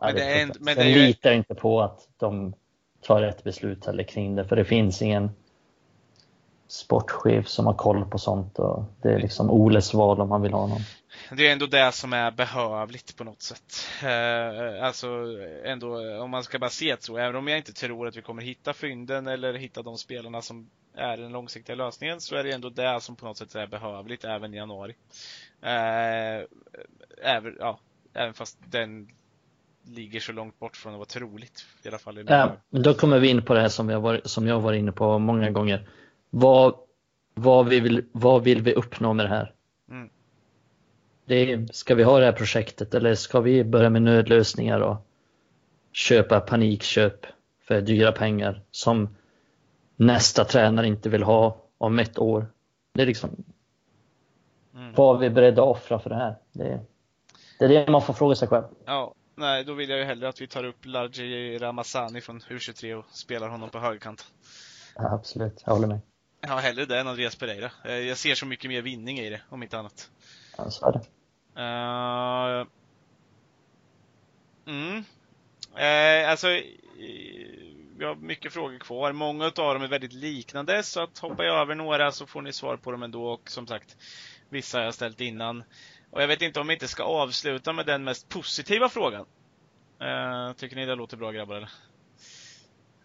S2: ja,
S1: Men det är
S2: tufft.
S1: men
S2: sen
S1: ju-
S2: litar jag inte på att de tar rätt beslut heller kring det, för det finns ingen sportchef som har koll på sånt och det är liksom Oles val om han vill ha någon.
S1: Det är ändå det som är behövligt på något sätt. Eh, alltså ändå, om man ska bara se det så, även om jag inte tror att vi kommer hitta fynden eller hitta de spelarna som är den långsiktiga lösningen, så är det ändå det som på något sätt är behövligt även i januari. Eh, även, ja, även fast den ligger så långt bort från att vara troligt. I alla fall i
S2: Ja, då kommer vi in på det här som, har varit, som jag varit inne på många gånger. Vad, vad, vi vill, vad vill vi uppnå med det här?
S1: Mm.
S2: Det ska vi ha det här projektet eller ska vi börja med nödlösningar och köpa panikköp för dyra pengar som nästa tränare inte vill ha om ett år? Det är liksom,
S1: Mm.
S2: vad är vi beredda att offra för det här? Det är, det är det man får fråga sig själv.
S1: Ja, nej, då vill jag ju hellre att vi tar upp Larji Ramazani från U23 och spelar honom på högerkant.
S2: Ja, absolut, jag håller med.
S1: Ja, hellre det än Andreas Pereira. Eh, Jag ser så mycket mer vinning i det, om inte annat.
S2: Ja, så är det.
S1: Uh, mm. Eh, alltså, vi har mycket frågor kvar. Många av dem är väldigt liknande, så att hoppar jag över några så får ni svar på dem ändå. Och som sagt, vissa har jag ställt innan. Och jag vet inte om vi inte ska avsluta med den mest positiva frågan. Eh, tycker ni det låter bra grabbar eller?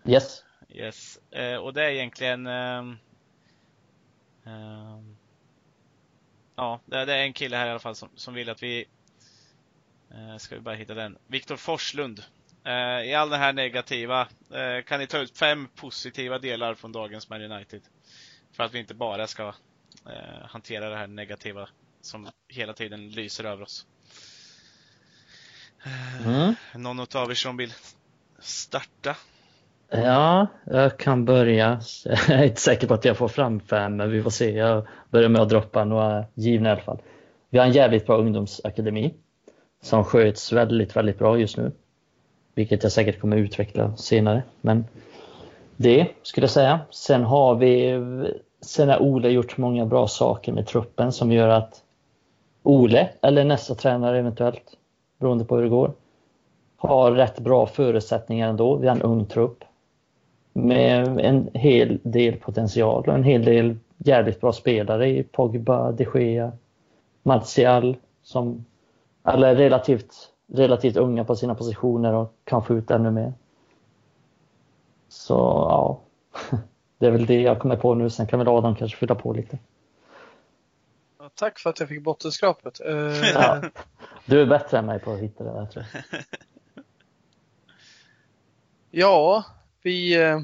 S2: Yes.
S1: Yes. Eh, och det är egentligen ehm, Ja, det, är en kille här i alla fall som, som vill att vi Ska vi bara hitta den. Viktor Forslund. Eh, I all det här negativa, eh, kan ni ta ut fem positiva delar från dagens Man United? För att vi inte bara ska eh, hantera det här negativa som hela tiden lyser över oss.
S2: Mm.
S1: Någon av er som vill starta?
S2: Ja, jag kan börja. <laughs> Jag är inte säker på att jag får fram fem, men vi får se. Jag börjar med att droppa några givna i alla fall. Vi har en jävligt bra ungdomsakademi som sköts väldigt, väldigt bra just nu. Vilket jag säkert kommer utveckla senare. Men det skulle jag säga. Sen har vi, sen har Ole gjort många bra saker med truppen som gör att Ole, eller nästa tränare eventuellt, beroende på hur det går, har rätt bra förutsättningar ändå. Vi har en ung trupp med en hel del potential och en hel del jävligt bra spelare i Pogba, de Gea, Martial som alla är relativt, relativt unga på sina positioner och kan få ut ännu mer. Så ja, <laughs> det är väl det jag kommer på nu. Sen kan väl Adam kanske fylla på lite.
S3: Ja, tack för att jag fick bottenskrapet. Uh, <laughs>
S2: ja. Du är bättre än mig på att hitta det där tror jag. <laughs>
S3: ja, vi... Uh,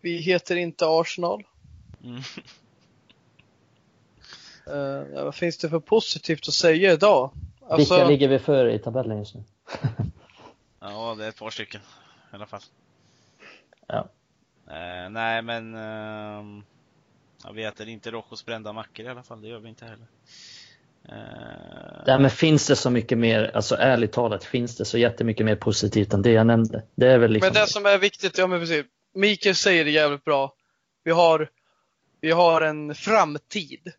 S3: vi heter inte Arsenal. Mm. Uh, vad finns det för positivt att säga idag?
S2: Alltså... Vilka ligger vi före i tabellen just nu? <laughs>
S1: ja, det är ett par stycken i alla fall.
S2: Ja.
S1: Uh, nej, men uh, jag vet inte Rojos brända mackor i alla fall. Det gör vi inte heller.
S2: Uh... Nej, men finns det så mycket mer, alltså ärligt talat, finns det så jättemycket mer positivt än det jag nämnde? Det är väl liksom...
S3: Men det som är viktigt, ja men precis. Mikael säger det jävligt bra. Vi har, vi har en framtid.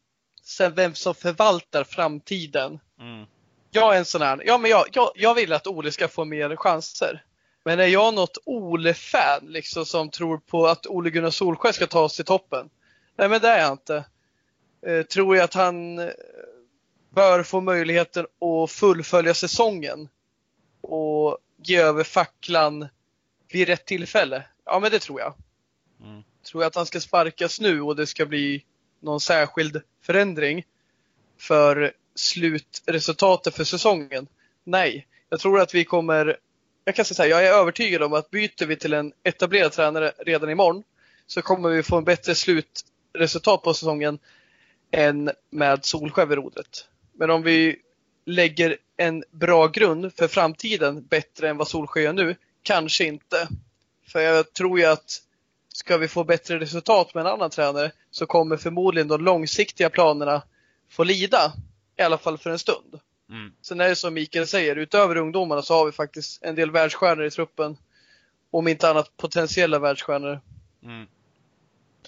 S3: Sen vem som förvaltar framtiden. Mm. Jag är en sån här, ja men jag, jag, jag vill att Ole ska få mer chanser. Men är jag något Ole-fan liksom som tror på att Ole Gunnar Solskjaer ska ta oss till toppen? Nej men det är jag inte. Eh, tror jag att han eh, bör få möjligheten att fullfölja säsongen och ge över facklan vid rätt tillfälle? Ja men det tror jag. Mm. Tror jag att han ska sparkas nu och det ska bli någon särskild förändring för slutresultatet för säsongen? Nej, jag tror att vi kommer jag kan säga så här, jag är övertygad om att byter vi till en etablerad tränare redan imorgon så kommer vi få en bättre slutresultat på säsongen än med Solsjö vid rodret. Men om vi lägger en bra grund för framtiden bättre än vad Solsjö gör nu, kanske inte. För jag tror ju att ska vi få bättre resultat med en annan tränare så kommer förmodligen de långsiktiga planerna få lida. I alla fall för en stund. Mm. Sen är det som Mikael säger, utöver ungdomarna så har vi faktiskt en del världsstjärnor i truppen. Om inte annat potentiella världsstjärnor. Mm.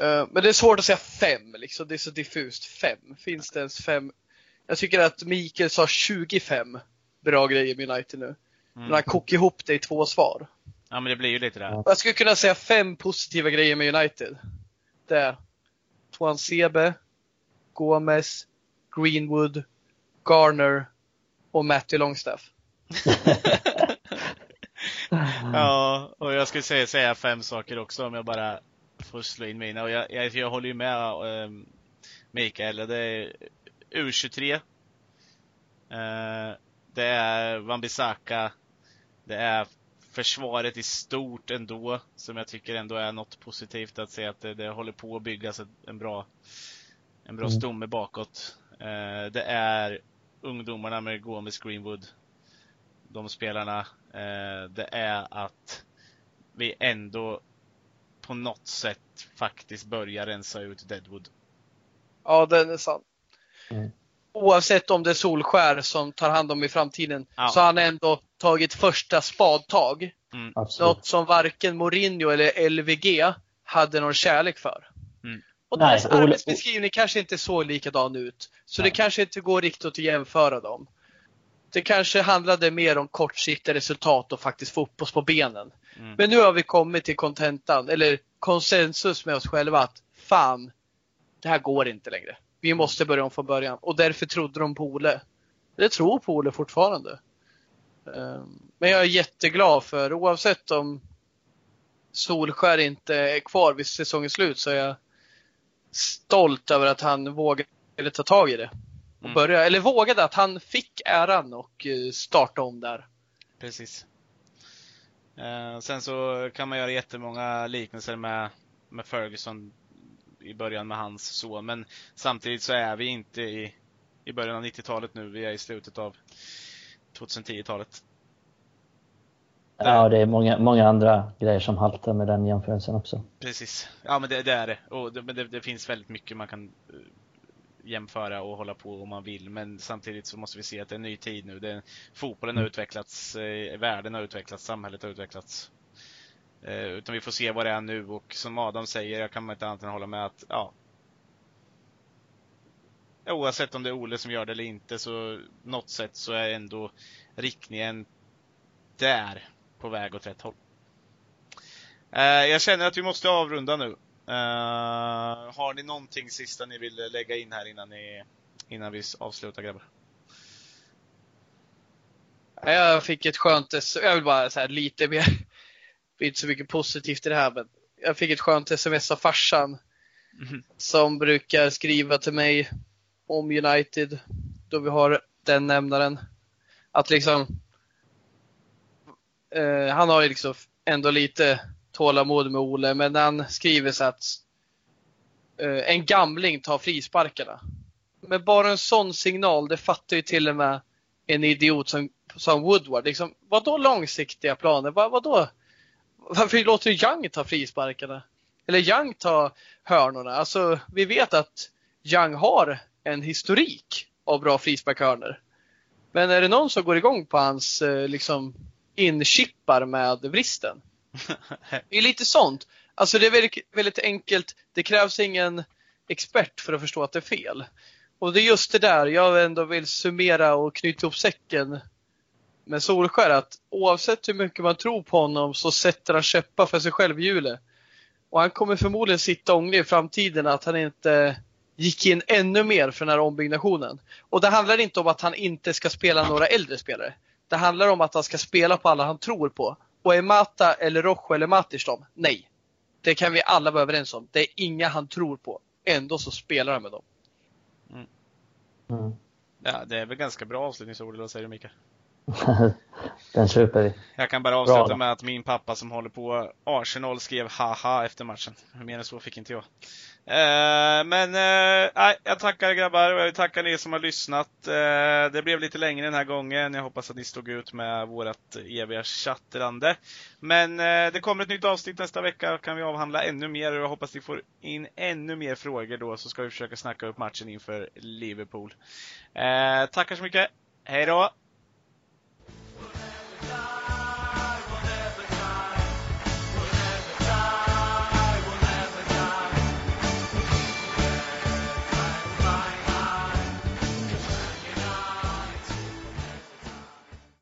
S3: Uh, men det är svårt att säga fem, liksom. det är så diffust. Fem, finns det ens fem? Jag tycker att Mikael sa 25 bra grejer med United nu. Mm. Men han kokade ihop det i två svar.
S1: Ja men det blir ju lite det.
S3: Jag skulle kunna säga fem positiva grejer med United. Det är Tuan Sebe, Gomez, Greenwood, Garner och Matty Longstaff. <laughs>
S1: ja, och jag skulle säga, säga fem saker också om jag bara får slå in mina. Och jag, jag, jag håller ju med um, Mikael. Det är U23. Uh, det är Wambisaka. Det är försvaret i stort ändå, som jag tycker ändå är något positivt att se att det, det håller på att byggas en bra, en bra mm. stomme bakåt. Eh, det är ungdomarna med Gomes Greenwood, de spelarna. Eh, det är att vi ändå på något sätt faktiskt börjar rensa ut Deadwood.
S3: Ja, den är sann. Mm oavsett om det är Solskär som tar hand om i framtiden, ja. så har han ändå tagit första spadtag. Mm. Något som varken Mourinho eller LVG hade någon kärlek för. Mm. Och Nej, deras Ole... arbetsbeskrivning kanske inte såg likadan ut. Så Nej. det kanske inte går riktigt att jämföra dem. Det kanske handlade mer om kortsiktiga resultat och faktiskt få upp oss på benen. Mm. Men nu har vi kommit till kontentan, eller konsensus med oss själva att fan, det här går inte längre. Vi måste börja om från början. Och därför trodde de på Ole. Det tror på Ole fortfarande. Ehm, men jag är jätteglad för oavsett om Solskär inte är kvar vid säsongens slut så är jag stolt över att han vågade ta tag i det. Och mm. börja, eller vågade, att han fick äran och eh, starta om där.
S1: Precis. Eh, sen så kan man göra jättemånga liknelser med, med Ferguson i början med hans son. Men samtidigt så är vi inte i, i början av 90-talet nu. Vi är i slutet av 2010-talet.
S2: Ja, det är många, många andra grejer som haltar med den jämförelsen också.
S1: Precis. Ja, men det, det är det. Och det, det, det, finns väldigt mycket man kan eh, jämföra och hålla på om man vill. Men samtidigt så måste vi se att det är en ny tid nu. Det, fotbollen har utvecklats, eh, världen har utvecklats, samhället har utvecklats. Eh, utan vi får se vad det är nu och som Adam säger, jag kan inte annat än hålla med att, ja. Oavsett om det är Ole som gör det eller inte så något sätt så är ändå riktningen där på väg åt rätt håll. Eh, jag känner att vi måste avrunda nu. Eh, har ni någonting sista ni vill lägga in här innan, ni, innan vi avslutar grabbar?
S3: Jag fick ett skönt, jag vill bara säga lite mer det är inte så mycket positivt i det här, men jag fick ett skönt sms av farsan
S1: Mhm.
S3: som brukar skriva till mig om United då vi har den nämnaren. Att liksom eh, han har ju liksom ändå lite tålamod med Ole, men han skriver så att eh, en gamling tar frisparkarna. Men bara en sån signal, det fattar ju till och med en idiot som, som Woodward. Liksom, vad då långsiktiga planer? Vad, vad då? Varför låter du Young ta frisparkarna? Eller Young ta hörnorna? Alltså, vi vet att Young har en historik av bra frisparkshörnor. Men är det någon som går igång på hans eh, liksom inchippar med vristen? <laughs> Det är lite sånt. Alltså det är väldigt, väldigt enkelt. Det krävs ingen expert för att förstå att det är fel. Och det är just det där jag ändå vill summera och knyta ihop säcken med Solskär att oavsett hur mycket man tror på honom så sätter han käppar för sig själv i hjulet. Och han kommer förmodligen sitta ångra i framtiden att han inte gick in ännu mer för den här ombyggnationen. Och det handlar inte om att han inte ska spela några äldre spelare. Det handlar om att han ska spela på alla han tror på. Och är Mata eller Rojo eller Matic de? Nej. Det kan vi alla vara överens om. Det är inga han tror på. Ändå så spelar han med dem.
S2: Mm.
S1: Ja, det är väl ganska bra avslutningsord, eller vad säger du Mikael? <laughs>
S2: Den köper vi.
S1: Jag kan bara avsluta med att min pappa som håller på Arsenal skrev haha efter matchen. Mer än så fick inte jag. Eh, men eh, jag tackar grabbar och jag vill tacka er som har lyssnat. Eh, det blev lite längre den här gången. Jag hoppas att ni stod ut med vårt eviga chattrande. Men eh, det kommer ett nytt avsnitt nästa vecka. kan vi avhandla ännu mer och jag hoppas ni får in ännu mer frågor då så ska vi försöka snacka upp matchen inför Liverpool. Eh, tackar så mycket. Hej då!